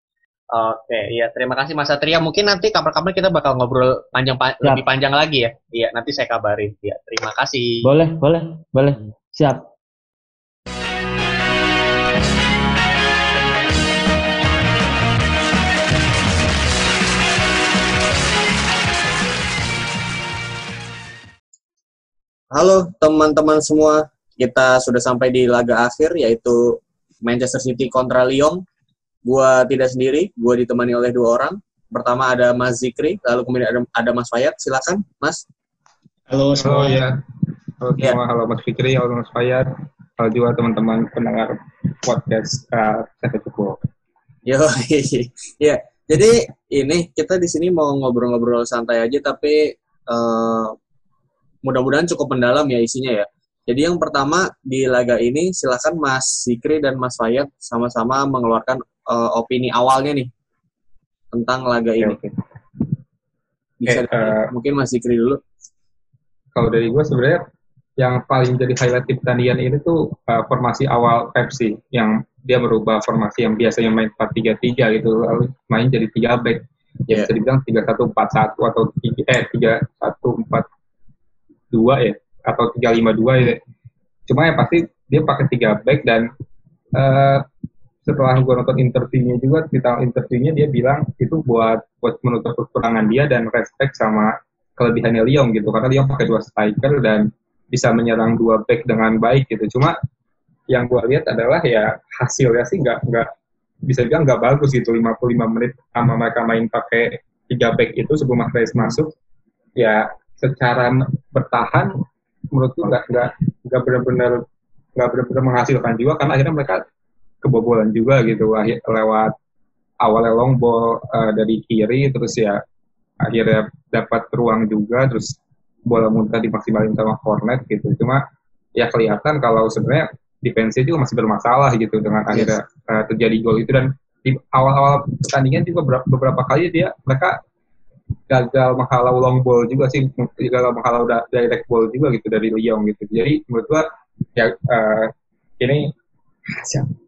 Oke, iya terima kasih Mas Satria. Mungkin nanti kapan-kapan kita bakal ngobrol panjang pa- Siap. lebih panjang lagi ya. Iya, nanti saya kabarin. Iya, terima kasih. Boleh, boleh, boleh. Siap. Halo teman-teman semua, kita sudah sampai di laga akhir yaitu Manchester City kontra Lyon. Gua tidak sendiri, gua ditemani oleh dua orang. Pertama ada Mas Zikri, lalu kemudian ada, ada Mas Fayat. Silakan, Mas. Halo Oh semua. ya, Halo Ya. semua, halo Mas Fikri, halo Mas Fayad, halo juga teman-teman pendengar podcast uh, Sampai Cukup. Yo, ya. Jadi ini kita di sini mau ngobrol-ngobrol santai aja, tapi eh, mudah-mudahan cukup mendalam ya isinya ya. Jadi yang pertama di laga ini silakan Mas Zikri dan Mas Fayad sama-sama mengeluarkan eh, opini awalnya nih tentang laga Oke, ini. oke. Bisa Eh, eh, mungkin Mas Zikri dulu. Kalau dari gue sebenarnya yang paling jadi highlight di pertandingan ini tuh uh, formasi awal Pepsi yang dia merubah formasi yang biasanya main 4-3-3 gitu lalu main jadi 3 back. Ya Yeah. bisa dibilang 3-1-4-1 atau 3, eh 3-1-4-2 ya atau 3-5-2 ya. Cuma yang pasti dia pakai 3 back dan eh, setelah gue nonton interviewnya juga kita interviewnya dia bilang itu buat buat menutup kekurangan dia dan respect sama kelebihannya Lyon gitu. Karena Lyon pakai dua striker dan bisa menyerang dua back dengan baik gitu. Cuma yang gue lihat adalah ya hasilnya sih nggak nggak bisa bilang nggak bagus gitu. 55 menit sama mereka main pakai tiga back itu sebelum Mahrez masuk ya secara bertahan menurut gue nggak nggak nggak benar-benar nggak benar-benar menghasilkan juga karena akhirnya mereka kebobolan juga gitu. Akhir lewat awalnya long ball eh, dari kiri terus ya akhirnya dapat ruang juga terus bola muntah dimaksimalin sama Hornet gitu. Cuma ya kelihatan kalau sebenarnya defense juga masih bermasalah gitu dengan akhirnya eh, terjadi gol itu. Dan di awal-awal pertandingan juga beberapa, beberapa kali dia mereka gagal menghalau long ball juga sih gagal menghalau direct ball juga gitu dari Lyon gitu. Jadi menurut gua ya eh, ini hasil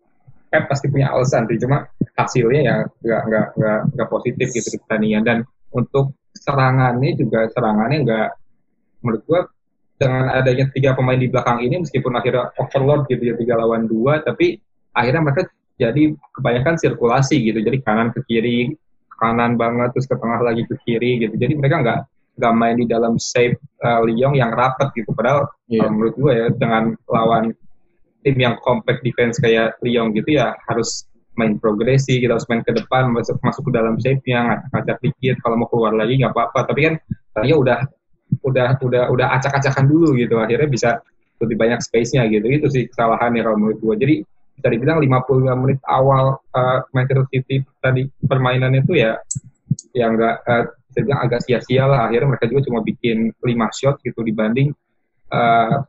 Pep pasti punya alasan sih cuma hasilnya ya nggak nggak nggak nggak positif gitu di pertandingan. Dan untuk serangannya juga serangannya nggak menurut gua dengan adanya tiga pemain di belakang ini meskipun akhirnya overload gitu ya tiga lawan dua tapi akhirnya mereka jadi kebanyakan sirkulasi gitu. Jadi kanan ke kiri kanan banget terus ke tengah lagi ke kiri gitu. Jadi mereka nggak nggak main di dalam shape uh, Lyon yang rapat gitu. Padahal Iya. kalau menurut gue ya dengan lawan tim yang compact defense kayak Lyon gitu ya harus main progresi kita harus main ke depan masuk masuk ke dalam shape-nya ngacak-ngacak dikit kalau mau keluar lagi nggak apa-apa. Tapi kan Lyon udah udah udah udah acak-acakan dulu gitu akhirnya bisa lebih banyak space-nya gitu. Itu sih kesalahannya kalau menurut gue jadi bisa dibilang 55 menit awal uh, Manchester City tadi permainannya itu ya yang enggak uh, agak sia-sia lah. Akhirnya mereka juga cuma bikin 5 shot gitu dibanding uh,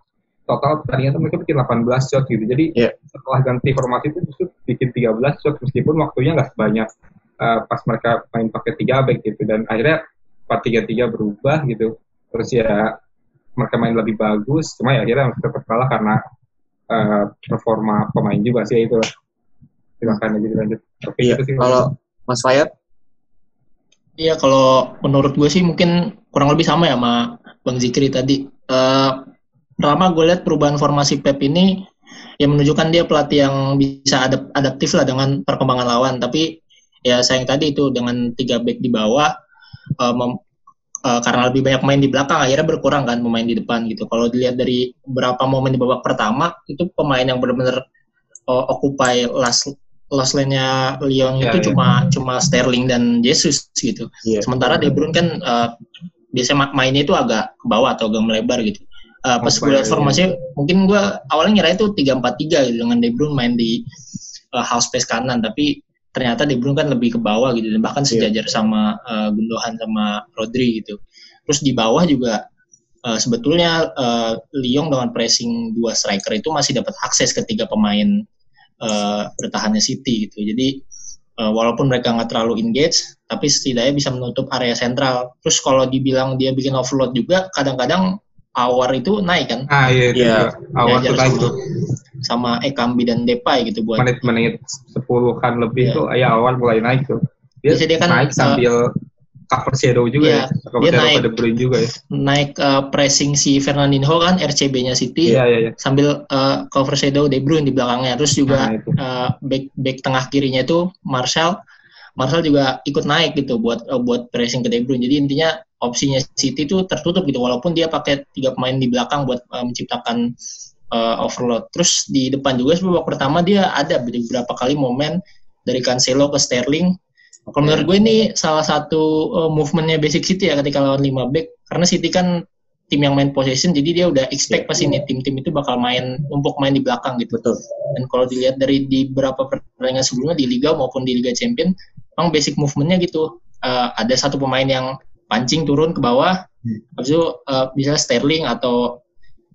total pertandingan itu mereka bikin 18 shot gitu. Jadi Iya. setelah ganti formasi itu justru bikin 13 shot meskipun waktunya nggak sebanyak uh, pas mereka main pakai 3 back gitu. Dan akhirnya 4-3-3 berubah gitu. Terus ya mereka main lebih bagus. Cuma ya akhirnya tetap kalah karena uh, performa pemain juga sih itu. Silakan aja dilanjut oke Iya. itu sih. Kalau Mas Fayad, Iya, kalau menurut gue sih mungkin kurang lebih sama ya sama Bang Zikri tadi. Eh pertama gue lihat perubahan formasi Pep ini ya menunjukkan dia pelatih yang bisa adap- adaptif lah dengan perkembangan lawan. Tapi ya sayang tadi itu dengan tiga back di bawah eh, mem- eh, karena lebih banyak main di belakang akhirnya berkurang kan pemain di depan gitu. Kalau dilihat dari beberapa momen di babak pertama itu pemain yang benar-benar eh, occupy last last lane-nya Lyon Iya, itu iya. cuma cuma Sterling dan Jesus gitu. Iya. Sementara De Bruyne kan eh, biasanya ma- mainnya itu agak ke bawah atau agak melebar gitu. Eh, pas gue lihat iya. formasinya, mungkin gue awalnya ngira itu 3-4-3 gitu dengan De Bruyne main di eh, half space kanan, tapi ternyata De Bruyne kan lebih ke bawah gitu dan bahkan Iya. sejajar sama eh, Gundogan sama Rodri gitu. Terus di bawah juga eh, sebetulnya eh, Lyon dengan pressing dua striker itu masih dapat akses ke tiga pemain eh, bertahannya City gitu. Jadi eh, walaupun mereka nggak terlalu engage, tapi setidaknya bisa menutup area sentral. Terus kalau dibilang dia bikin overload juga, kadang-kadang Awar itu naik kan, ah iya itu Iya. awal tuh Diajar naik sama, tuh sama Ekambi dan Depay gitu buat menit-menit sepuluhan lebih Iya. tuh ya awal mulai naik tuh dia, Biasanya dia kan, naik sambil cover shadow juga Iya, ya cover dia shadow naik. pada Bruyne juga ya naik eh, pressing si Fernandinho kan RCB-nya City iya iya iya sambil eh, cover shadow De Bruyne di belakangnya. Terus juga Nah, itu. eh, back back tengah kirinya itu Marshall Marshall juga ikut naik gitu buat eh, buat pressing ke De Bruyne. Jadi intinya opsinya City itu tertutup gitu walaupun dia pakai tiga pemain di belakang buat eh, menciptakan eh, overload. Terus di depan juga babak pertama dia ada beberapa kali momen dari Cancelo ke Sterling. Kalau menurut gue ini salah satu eh, movementnya Basic City ya ketika lawan 5 back karena City kan tim yang main possession jadi dia udah expect pasti nih tim-tim itu bakal main numpuk main di belakang gitu Betul. dan kalau dilihat dari di beberapa pertandingan sebelumnya di liga maupun di liga champion memang basic movementnya gitu Eh, ada satu pemain yang pancing turun ke bawah Hmm. habis itu eh, misalnya Sterling atau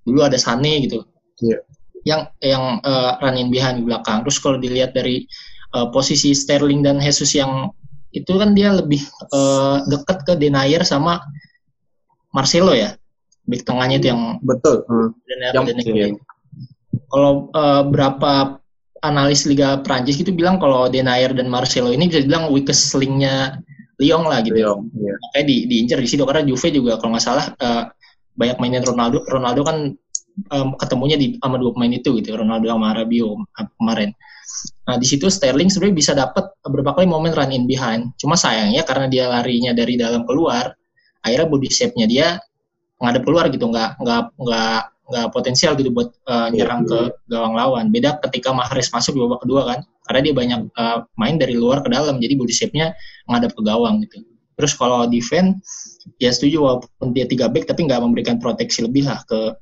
dulu ada Sane gitu Iya. yang yang eh, running behind di belakang terus kalau dilihat dari eh, posisi Sterling dan Jesus yang itu kan dia lebih eh, dekat ke Denayer sama Marcelo ya back tengahnya itu yang Betul. Hmm. Denayer Yang- Denayer. iya. Kalau eh, berapa analis Liga Prancis itu bilang kalau Denayer dan Marcelo ini bisa dibilang weakest link-nya Lyon lah gitu. Lyon, iya. Makanya di, diincar di situ karena Juve juga kalau nggak salah eh, banyak mainin Ronaldo. Ronaldo kan em, ketemunya di sama dua pemain itu gitu, Ronaldo sama Rabiot eh, kemarin. Nah di situ Sterling sebenarnya bisa dapat beberapa kali momen run in behind. Cuma sayangnya karena dia larinya dari dalam keluar, akhirnya body shape-nya dia ngadep keluar gitu, nggak nggak nggak nggak potensial gitu buat eh, nyerang ke gawang lawan. Beda ketika Mahrez masuk di babak kedua kan, karena dia banyak eh, main dari luar ke dalam, jadi body shape-nya ngadep ke gawang gitu. Terus kalau defense, ya setuju walaupun dia tiga back tapi nggak memberikan proteksi lebih lah ke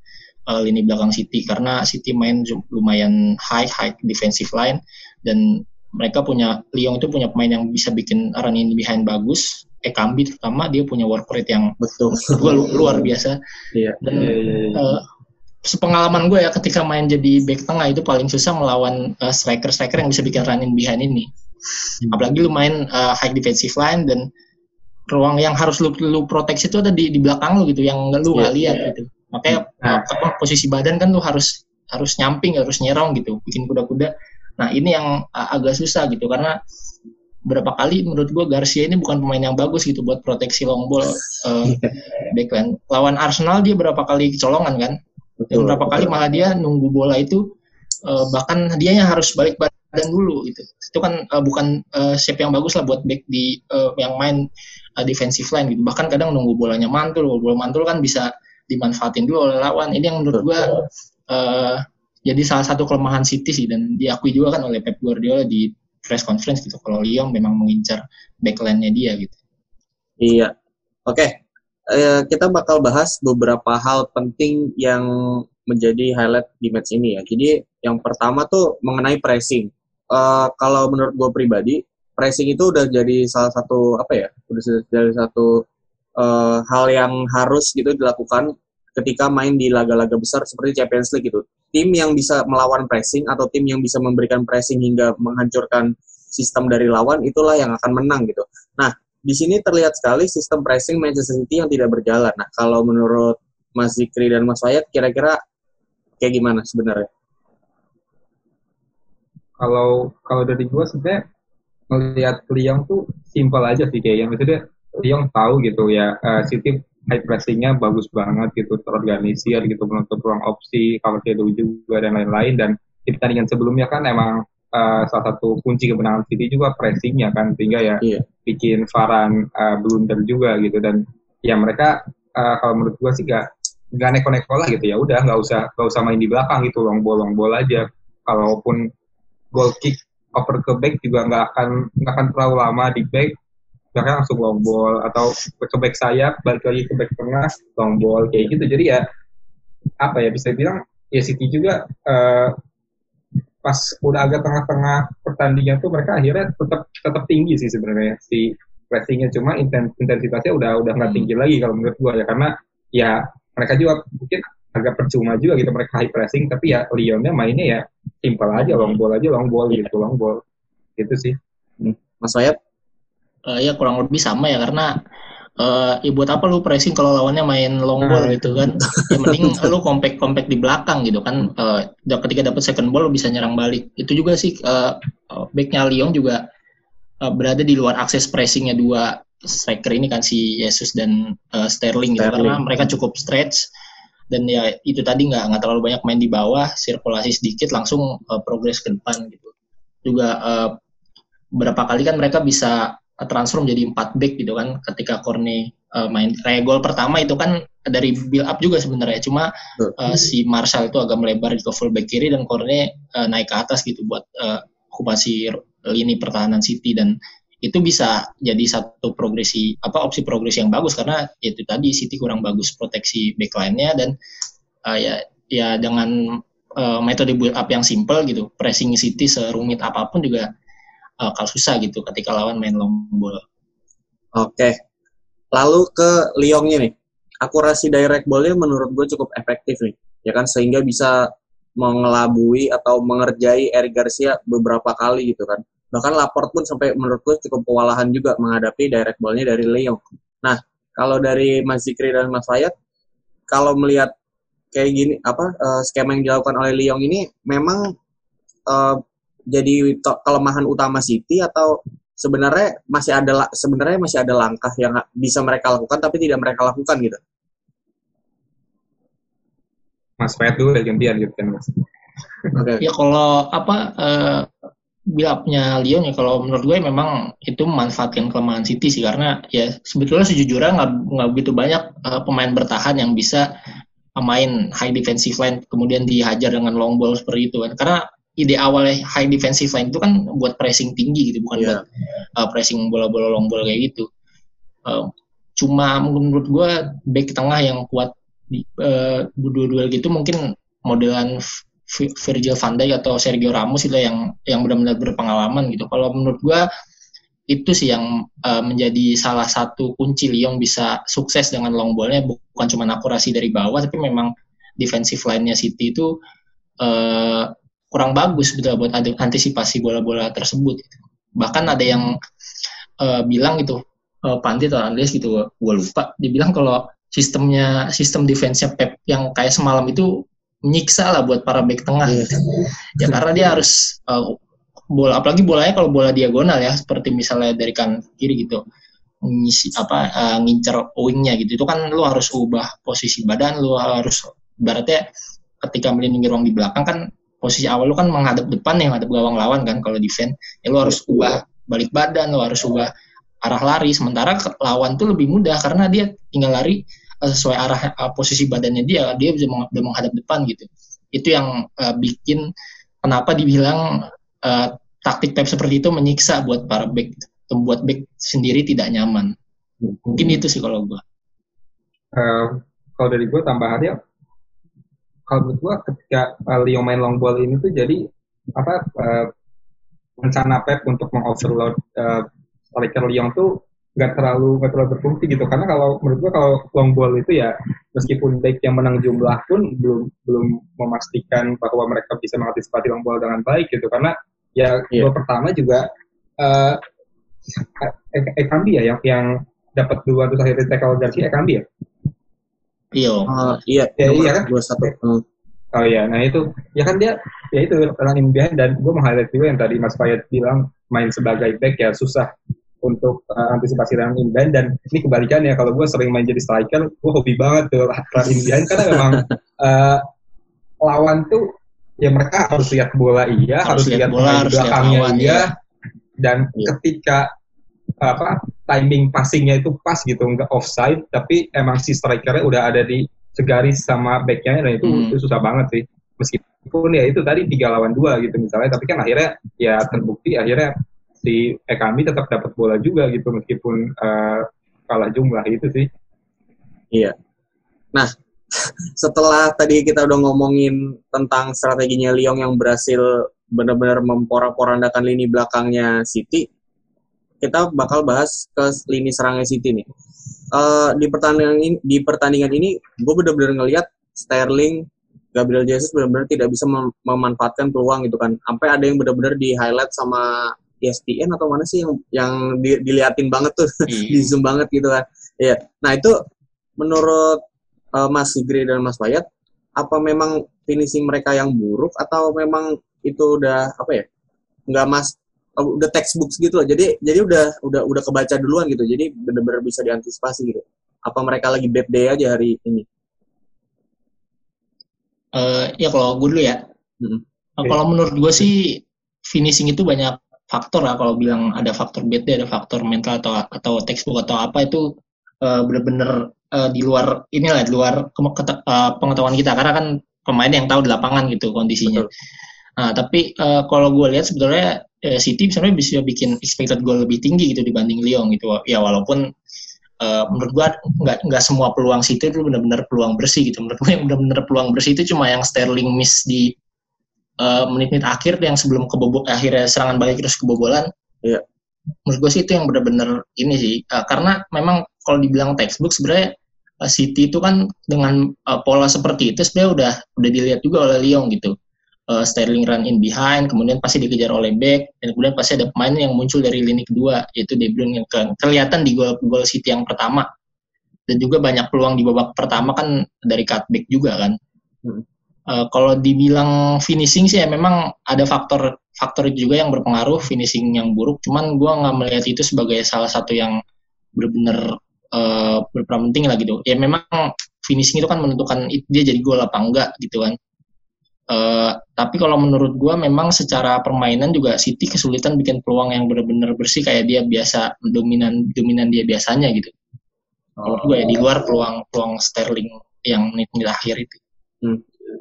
eh, lini belakang City karena City main lumayan high high defensive line dan mereka punya Lyon itu punya pemain yang bisa bikin run in behind bagus. Ekambi terutama dia punya work rate yang Betul. gua luar biasa Iya. dan Iya, iya, iya. eh, sepengalaman gue ya ketika main jadi back tengah itu paling susah melawan eh, striker-striker yang bisa bikin running behind ini. Apalagi lu main eh, high defensive line dan ruang yang harus lu, lu proteksi itu ada di, di belakang lu gitu yang lu nggak lihat gitu. Makanya Nah. apa, posisi badan kan lu harus harus nyamping harus nyerong gitu, bikin kuda-kuda. Nah ini yang eh, agak susah gitu karena berapa kali menurut gue Garcia ini bukan pemain yang bagus gitu buat proteksi long ball eh, backline. Lawan Arsenal dia berapa kali kecolongan kan? Dan Betul. berapa kali malah dia nunggu bola itu eh, bahkan dia yang harus balik badan dulu gitu. Itu kan eh, bukan eh, shape yang bagus lah buat back di eh, yang main eh, defensive line gitu. Bahkan kadang nunggu bolanya mantul, bola mantul kan bisa dimanfaatin dulu oleh lawan. Ini yang menurut gua eh, jadi salah satu kelemahan City sih dan diakui juga kan oleh Pep Guardiola di press conference gitu kalau Lyon memang mengincar backline-nya dia gitu. Iya. Oke. Eh, kita bakal bahas beberapa hal penting yang menjadi highlight di match ini ya. Jadi yang pertama tuh mengenai pressing. Eh, kalau menurut gue pribadi, pressing itu udah jadi salah satu apa ya? Udah jadi satu eh, hal yang harus gitu dilakukan ketika main di laga-laga besar seperti Champions League gitu. Tim yang bisa melawan pressing atau tim yang bisa memberikan pressing hingga menghancurkan sistem dari lawan itulah yang akan menang gitu. Nah, di sini terlihat sekali sistem pressing Manchester City yang tidak berjalan. Nah, kalau menurut Mas Zikri dan Mas Wayat, kira-kira kayak gimana sebenarnya? kalau kalau dari gue sebenarnya melihat Lyon tuh simpel aja sih kayaknya maksudnya Lyon tahu gitu ya eh, City high pressingnya bagus banget gitu terorganisir gitu menutup ruang opsi cover juga dan lain-lain dan di pertandingan sebelumnya kan emang eh, salah satu kunci kemenangan City juga pressingnya kan sehingga ya Iya. bikin Varane eh, blunder juga gitu. Dan ya mereka eh, kalau menurut gue sih gak nggak neko-neko lah gitu. Ya udah nggak usah nggak usah main di belakang gitu long ball long ball aja. Kalaupun goal kick over ke back juga nggak akan nggak akan terlalu lama di back. Bahkan langsung long ball atau ke back sayap balik lagi ke back tengah long ball kayak gitu. Jadi ya apa ya bisa bilang ya City juga eh, pas udah agak tengah-tengah pertandingan tuh mereka akhirnya tetap tetap tinggi sih sebenarnya si pressingnya. Cuma inten- intensitasnya udah udah nggak tinggi lagi kalau menurut gua ya. Karena ya mereka juga mungkin agak percuma juga gitu mereka high pressing tapi ya Lyonnya mainnya ya simpel aja long ball aja long ball gitu long ball. Gitu sih. Mas Wayat? Eh, ya kurang lebih sama ya karena eh ya buat apa lu pressing kalau lawannya main long ball? Nah, gitu kan. Ya mending lu compact compact di belakang gitu kan. Eh, da- ketika dapat second ball lu bisa nyerang balik. Itu juga sih eh eh, backnya Lyon juga eh, berada di luar akses pressingnya dua striker ini kan si Jesus dan eh, Sterling gitu. Sterling. karena mereka cukup stretch dan ya itu tadi nggak nggak terlalu banyak main di bawah sirkulasi sedikit langsung eh, progres ke depan gitu. Juga eh, berapa kali kan mereka bisa eh, transfer menjadi 4 back gitu kan ketika Corne eh, main. Kayak gol pertama itu kan dari build up juga sebenarnya. Cuma eh, si Marshall itu agak melebar ke full back kiri dan Corne eh, naik ke atas gitu buat eh, okupasi lini pertahanan City. Dan itu bisa jadi satu progresi apa opsi progresi yang bagus. Karena itu tadi City kurang bagus proteksi backline-nya dan uh, ya ya dengan uh, metode build up yang simple gitu pressing City serumit apa pun juga kalau susah gitu ketika lawan main long ball. Oke. Lalu ke Lyongnya nih. Akurasi direct ball-nya menurut gue cukup efektif nih. Ya kan sehingga bisa mengelabui atau mengerjai Eric Garcia beberapa kali gitu kan bahkan Laport pun sampai menurut gue cukup kewalahan juga menghadapi direct ball-nya dari Leong. Nah, kalau dari Mas Zikri dan Mas Fayat, kalau melihat kayak gini apa uh, skema yang dilakukan oleh Leong ini memang uh, jadi kelemahan utama City atau sebenarnya masih ada sebenarnya masih ada langkah yang bisa mereka lakukan tapi tidak mereka lakukan gitu. Mas Fayat dulu ya gantian gitu kan Mas. Okay. Ya kalau apa uh, build-up-nya Lyon ya kalau menurut gue memang itu memanfaatkan kelemahan City sih karena ya sebetulnya sejujurnya nggak nggak begitu banyak uh, pemain bertahan yang bisa main high defensive line kemudian dihajar dengan long ball seperti itu kan karena ide awalnya high defensive line itu kan buat pressing tinggi gitu bukan yeah. buat uh, pressing bola-bola long ball kayak gitu uh, cuma menurut gue back tengah yang kuat di uh, duel-duel gitu mungkin modelan Virgil van Dijk atau Sergio Ramos itu yang yang benar-benar berpengalaman gitu. Kalau menurut gua itu sih yang uh, menjadi salah satu kunci Lyon bisa sukses dengan long ballnya bukan cuma akurasi dari bawah tapi memang defensive line-nya City itu uh, kurang bagus betul buat antisipasi bola-bola tersebut. Gitu. Bahkan ada yang uh, bilang gitu uh, Panti atau Andres gitu gue lupa dia bilang kalau sistemnya sistem defense-nya Pep yang kayak semalam itu menyiksa lah buat para back tengah yeah. gitu. ya karena dia harus uh, bola apalagi bolanya kalau bola diagonal ya seperti misalnya dari kan kiri gitu ngisi apa uh, ngincer wingnya gitu itu kan lu harus ubah posisi badan lu harus berarti ketika melindungi ruang di belakang kan posisi awal lu kan menghadap depan yang menghadap gawang lawan kan kalau defense ya lu harus ubah balik badan lu harus ubah arah lari. Sementara lawan tuh lebih mudah karena dia tinggal lari Eh, sesuai arah uh, posisi badannya dia. Dia bisa meng menghadap depan gitu. Itu yang uh, bikin kenapa dibilang uh, taktik Pep seperti itu menyiksa buat para back membuat back sendiri tidak nyaman. Mungkin itu sih kalau gue uh, kalau dari gue tambahannya kalau menurut gue ketika uh, Leo main long ball ini tuh jadi apa uh, rencana Pep untuk mengoverload uh, striker Lyon tuh nggak terlalu nggak terlalu berfungsi gitu. Karena kalau menurut gua kalau long ball itu ya meskipun baik yang menang jumlah pun belum belum memastikan bahwa mereka bisa mengantisipasi long ball dengan baik gitu. Karena ya yeah. gol pertama juga uh, Ekambi ya yang yang dapat dua terus akhirnya tackle Garcia Ekambi ya iya uh, iya. Ya, iya kan? dua satu oh iya. Nah itu ya kan dia ya itu running behind. Dan gue meng-highlight juga yang tadi Mas Fayed bilang main sebagai back ya susah untuk uh, antisipasi run inbound dan ini kebalikannya kalau gue sering main jadi striker gue hobi banget tuh run inbound karena memang uh, lawan tuh ya mereka harus lihat bola iya harus, harus lihat bola harus belakangnya lihat iya. ya. dan yeah. ketika apa timing passingnya itu pas gitu nggak offside tapi emang si strikernya udah ada di segaris sama backnya dan itu, hmm. itu susah banget sih meskipun ya itu tadi tiga lawan dua gitu misalnya tapi kan akhirnya ya terbukti akhirnya si Ekami tetap dapat bola juga gitu meskipun uh, kalah jumlah itu sih. Iya. Nah, setelah tadi kita udah ngomongin tentang strateginya Lyon yang berhasil benar-benar memporak-porandakan lini belakangnya City, kita bakal bahas ke lini serangnya City nih. Uh, di pertandingan ini, di pertandingan ini, gue benar-benar ngelihat Sterling, Gabriel Jesus benar-benar tidak bisa mem memanfaatkan peluang gitu kan. Sampai ada yang benar-benar di highlight sama ESPN atau mana sih yang yang di, diliatin banget tuh hmm. di zoom banget gitu kan ya nah itu menurut uh, Mas Sigri dan Mas Bayat apa memang finishing mereka yang buruk atau memang itu udah apa ya nggak mas udah textbook gitu loh jadi jadi udah udah udah kebaca duluan gitu. Jadi benar-benar bisa diantisipasi gitu. Apa mereka lagi bad day aja hari ini? Uh, ya kalau gue dulu ya. Hmm. kalau menurut gue sih finishing itu banyak faktor lah. Kalau bilang ada faktor bad ada faktor mental atau atau textbook atau apa itu uh, bener-bener uh, di luar inilah di luar uh, pengetahuan kita. Karena kan pemain yang tahu di lapangan gitu kondisinya. Betul. Nah, tapi uh, kalau gue lihat sebetulnya eh, City sebenarnya bisa bikin expected goal lebih tinggi gitu dibanding Lyon gitu. Ya walaupun uh, menurut gua nggak nggak semua peluang City itu benar-benar peluang bersih gitu. Menurut gua yang benar-benar peluang bersih itu cuma yang Sterling miss di uh, menit-menit akhir yang sebelum kebobol akhirnya serangan balik terus kebobolan. Iya. menurut gue sih itu yang benar-benar ini sih. Uh, karena memang kalau dibilang textbook sebenarnya uh, City itu kan dengan uh, pola seperti itu sebenarnya udah udah dilihat juga oleh Lyon gitu uh, Sterling run in behind, kemudian pasti dikejar oleh back, dan kemudian pasti ada pemain yang muncul dari lini kedua, yaitu De Bruyne yang ke- kelihatan di gol gol City yang pertama. Dan juga banyak peluang di babak pertama kan dari cutback juga kan. Hmm. Uh, kalau dibilang finishing sih ya memang ada faktor faktor juga yang berpengaruh finishing yang buruk. Cuman gua nggak melihat itu sebagai salah satu yang benar-benar uh, berperan penting lah gitu. Ya memang finishing itu kan menentukan dia jadi gol apa enggak gitu kan. Eh, tapi kalau menurut gua memang secara permainan juga City kesulitan bikin peluang yang benar-benar bersih kayak dia biasa dominan dominan dia biasanya gitu. Menurut gua ya di luar peluang peluang Sterling yang menit-menit akhir itu.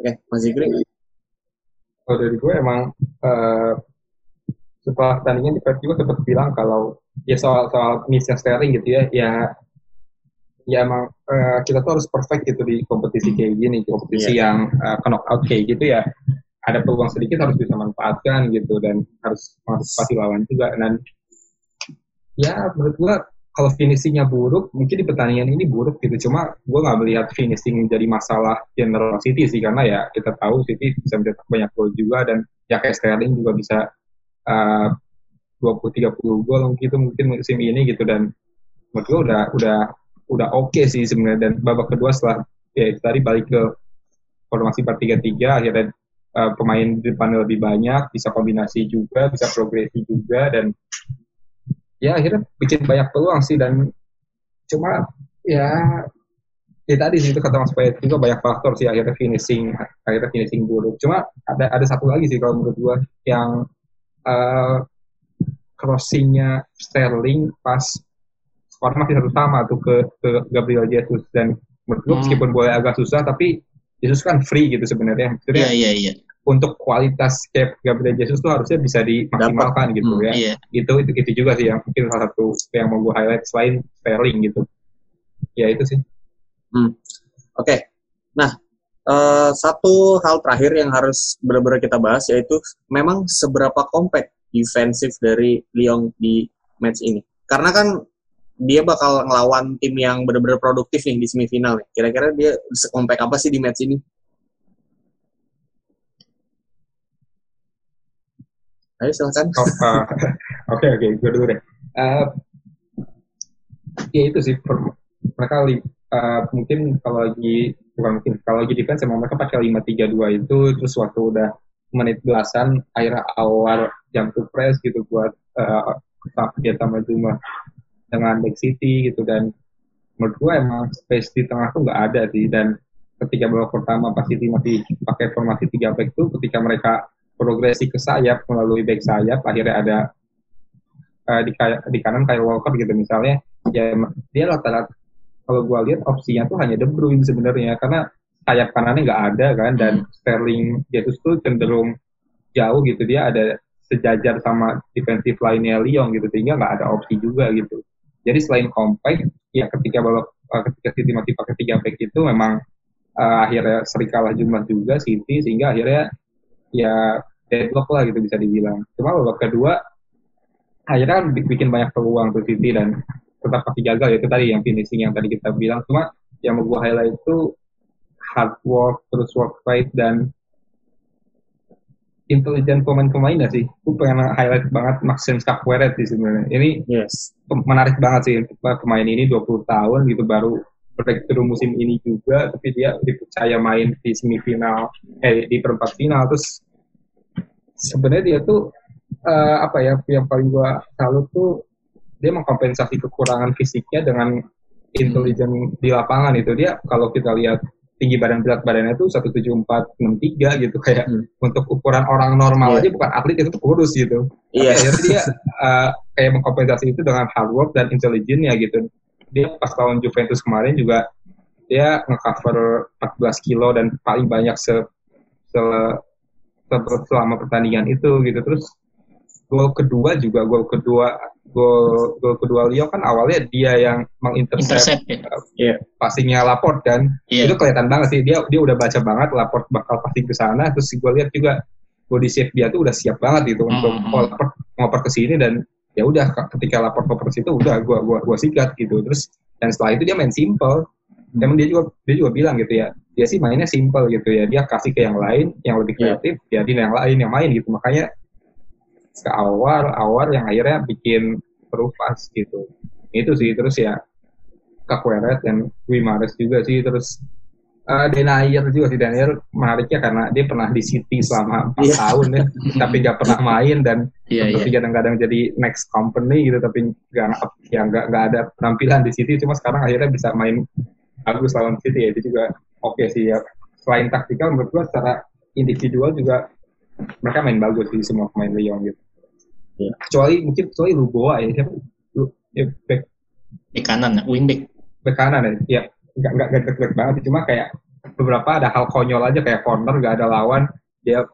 Oke, Mas Zikri. kalau dari gue emang eh, setelah pertandingan di Pep juga sempat bilang kalau ya soal soal missnya Sterling gitu ya ya ya emang eh, kita tuh harus perfect gitu di kompetisi kayak gini kompetisi yang eh, ke knockout kayak gitu ya. Ada peluang sedikit harus bisa manfaatkan gitu dan harus mengantisipasi lawan juga dan ya menurut gua kalau finishingnya buruk mungkin di pertandingan ini buruk gitu. Cuma gua nggak melihat finishing jadi masalah general City sih karena ya kita tahu City bisa mencetak banyak gol juga dan ya kayak Sterling juga bisa uh, 20-30 gol gitu mungkin musim ini gitu dan menurut gua udah udah udah oke sih sebenarnya. Dan babak kedua setelah ya tadi balik ke formasi 4-3-3 akhirnya uh, pemain di depannya lebih banyak bisa kombinasi juga bisa progresi juga dan ya akhirnya bikin banyak peluang sih. Dan cuma ya ya tadi sih itu kata Mas Payet juga banyak faktor sih akhirnya finishing akhirnya finishing buruk. Cuma ada ada satu lagi sih kalau menurut gua yang uh, crossingnya Sterling pas skor masih satu sama tuh ke ke Gabriel Jesus dan menurut gua Hmm. meskipun boleh agak susah tapi Jesus kan free gitu sebenarnya Iya iya iya. untuk kualitas kayak Gabriel Jesus tuh harusnya bisa dimaksimalkan gitu Hmm, ya Iya. itu itu itu juga sih yang mungkin salah satu yang mau gue highlight selain Sterling gitu ya itu sih Oke. Nah, eh, satu hal terakhir yang harus benar-benar kita bahas yaitu memang seberapa compact defensif dari Lyon di match ini. Karena kan dia bakal ngelawan tim yang benar-benar produktif nih di semifinal nih. Kira-kira dia sekompak apa sih di match ini? Ayo silakan. Oh, uh, oke oke gue dulu deh Uh, ya itu sih per- mereka li- uh, mungkin kalau lagi bukan mungkin kalau lagi defense emang mereka pakai 5-3-2 itu terus waktu udah menit belasan akhirnya awal jam to press gitu buat uh, dia sama Zuma dengan back City gitu. Dan menurut gue emang space di tengah tuh nggak ada sih. Dan ketika babak pertama pas City masih pakai formasi tiga back tuh ketika mereka progresi ke sayap melalui back sayap akhirnya ada eh, di, di kanan kayak Walker gitu misalnya ya dia rata-rata kalau gua lihat opsinya tuh hanya De Bruyne sebenarnya. Karena sayap kanannya nggak ada kan dan Sterling Jesus tuh cenderung jauh gitu. Dia ada sejajar sama defensive line-nya Lyon gitu sehingga nggak ada opsi juga gitu jadi selain compact ya ketika babak eh, ketika City masih pakai tiga back itu memang eh, akhirnya sering kalah jumlah juga City sehingga akhirnya ya deadlock lah gitu bisa dibilang. Cuma babak kedua akhirnya kan bi- bikin banyak peluang tuh City dan tetap pasti gagal. Ya itu tadi yang finishing yang tadi kita bilang. Cuma yang mau gue highlight itu hard work terus work rate dan intelijen pemain-pemainnya sih. Gue pengen highlight banget Maxim Stakweret sih sebenarnya. Ini Yes. menarik banget sih pemain ini 20 tahun gitu baru breakthrough musim ini juga tapi dia dipercaya main di semifinal eh di perempat final. Terus sebenarnya dia tuh eh, apa ya yang paling gua salut tuh dia mengkompensasi kekurangan fisiknya dengan intelijen di lapangan itu. Dia kalau kita lihat tinggi badan berat badannya tuh 17463 gitu kayak Hmm. untuk ukuran orang normal Iya. aja bukan atlet itu tuh kurus gitu Iya. Tapi akhirnya dia uh, kayak mengkompensasi itu dengan hard work dan intelijennya gitu. Dia pas lawan Juventus kemarin juga dia ngecover 14 kilo dan paling banyak se, se- se- selama pertandingan itu gitu. Terus gol kedua juga gol kedua gol gol kedua Lyon kan awalnya dia yang mengintercept Intercept ya. Iya. passingnya Laporte kan Iya. itu kelihatan banget sih dia dia udah baca banget Laporte bakal passing ke sana terus gue lihat juga body shape dia tuh udah siap banget gitu untuk Hmm. oh, Laporte ngoper ke sini dan ya udah ketika Laporte ngoper ke situ udah gua gua gua sikat gitu terus dan setelah itu dia main simple Emang dia juga dia juga bilang gitu ya dia sih mainnya simple gitu ya dia kasih ke yang lain yang lebih Iya. kreatif jadi yang lain yang main gitu makanya ke awal awal yang akhirnya bikin perlu pas gitu. Itu sih terus ya Kakweret dan Wimares juga sih. Terus eh Denayer juga sih. Denayer menariknya karena dia pernah di City selama 4 Iya. tahun ya. Tapi gak pernah main dan iya. tapi kadang-kadang jadi next company gitu tapi nggak ya nggak nggak ada penampilan di City. Cuma sekarang akhirnya bisa main bagus lawan City ya. Itu juga oke sih ya. Selain taktikal menurut gua secara individual juga mereka main bagus di semua pemain Lyon gitu Iya. kecuali mungkin kecuali Luboa ya siapa Lu, ya, back, Di kanan, wingback. back kanan ya ya nggak nggak nggak back banget sih cuma kayak beberapa ada hal konyol aja kayak corner nggak ada lawan dia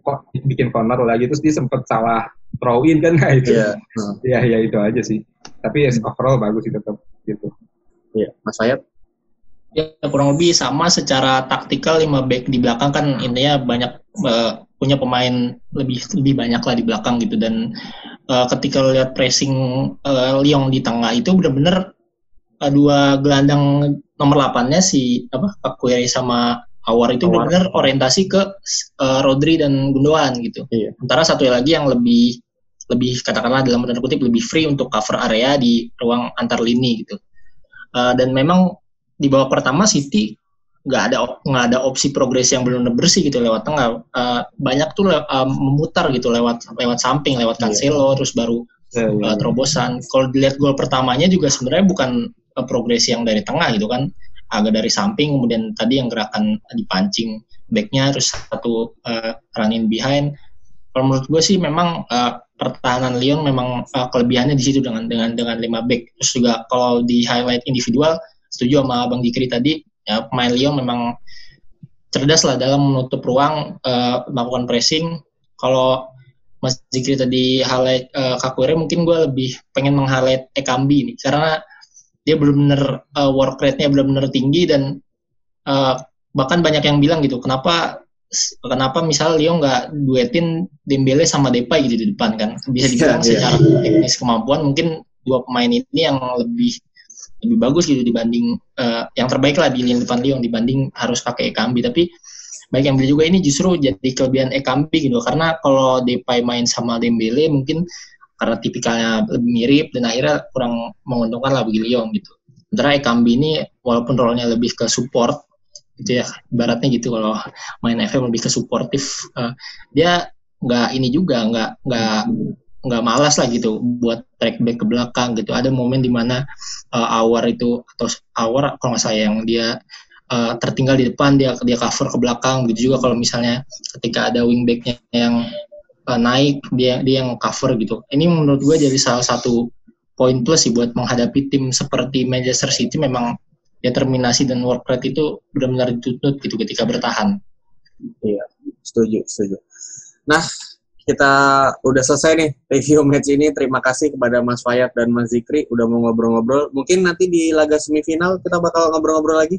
kok bikin corner lagi terus dia sempet salah throw in kan nah itu Iya. Hmm. ya ya itu aja sih tapi ya overall bagus sih tetap gitu Iya. Mas Fayat. Ya kurang lebih sama secara taktikal lima back di belakang kan intinya banyak eh, punya pemain lebih lebih banyak lah di belakang gitu dan eh, ketika lihat pressing eh, Lyon di tengah itu benar-benar eh, dua gelandang nomor 8-nya si apa Kakuere sama Awar itu benar-benar orientasi ke eh, Rodri dan Gundogan gitu. Iya. Sementara satu lagi yang lebih lebih katakanlah dalam tanda kutip lebih free untuk cover area di ruang antar lini gitu. Eh, dan memang di babak pertama City nggak ada nggak ada opsi progresi yang benar-benar bersih gitu lewat tengah. Eh, banyak tuh eh, memutar gitu lewat lewat samping, lewat Iya. Cancelo terus baru ya, ya, eh, terobosan. Kalau dilihat gol pertamanya juga sebenarnya bukan eh, progresi yang dari tengah gitu kan, agak dari samping kemudian tadi yang gerakan dipancing backnya terus satu eh, run in behind. Kalau menurut gue sih memang eh, pertahanan Lyon memang eh, kelebihannya di situ dengan dengan dengan lima back. Terus juga kalau di highlight individual setuju sama Bang Jikri tadi ya pemain Lyon memang cerdas lah dalam menutup ruang eh, melakukan pressing. Kalau Mas Zikri tadi highlight uh, Kakuere mungkin gue lebih pengen meng-highlight Ekambi nih karena dia benar-benar uh, work rate-nya benar-benar tinggi dan uh, bahkan banyak yang bilang gitu kenapa kenapa misal Lyon nggak duetin Dembele sama Depay gitu di depan kan bisa dibilang Iya, iya. secara teknis kemampuan mungkin dua pemain ini yang lebih lebih bagus gitu dibanding uh, yang terbaik lah di lini depan Lyon dibanding harus pakai Ekambi tapi baik yang beli juga ini justru jadi kelebihan Ekambi gitu karena kalau Depay main sama Dembele mungkin karena tipikalnya lebih mirip dan akhirnya kurang menguntungkan lah bagi Lyon gitu. Sementara Ekambi ini walaupun role-nya lebih ke support gitu ya, ibaratnya gitu kalau main FM lebih ke suportif, eh, dia nggak ini juga nggak nggak nggak malas lah gitu buat track back ke belakang gitu. Ada momen di mana uh, Awar itu atau Awar kalau nggak salah yang dia uh, tertinggal di depan dia dia cover ke belakang gitu juga kalau misalnya ketika ada wingbacknya yang uh, naik dia dia yang cover gitu ini menurut gue jadi salah satu poin plus sih buat menghadapi tim seperti Manchester City memang determinasi dan work rate itu benar-benar dituntut gitu ketika bertahan Iya, setuju, setuju. Nah, kita udah selesai nih review match ini. Terima kasih kepada Mas Fayat dan Mas Zikri udah mau ngobrol-ngobrol. Mungkin nanti di laga semifinal kita bakal ngobrol-ngobrol lagi.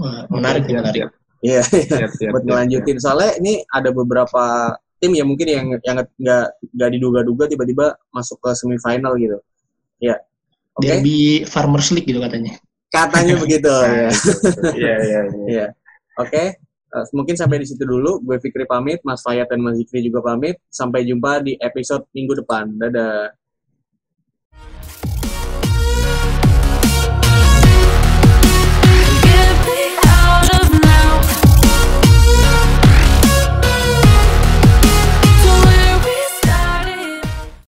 Wah, menarik Siap, menarik Iya, buat siap, ngelanjutin. Soalnya ini ada beberapa tim ya mungkin yang yang nggak nggak diduga-duga tiba-tiba masuk ke semifinal gitu. Ya, oke. derby Farmers League gitu katanya Katanya begitu. ya. Iya, iya, iya. Iya. Oke. Eh, mungkin sampai di situ dulu. Gue Fikri pamit, Mas Fayat dan Mas Zikri juga pamit. Sampai jumpa di episode minggu depan. Dadah.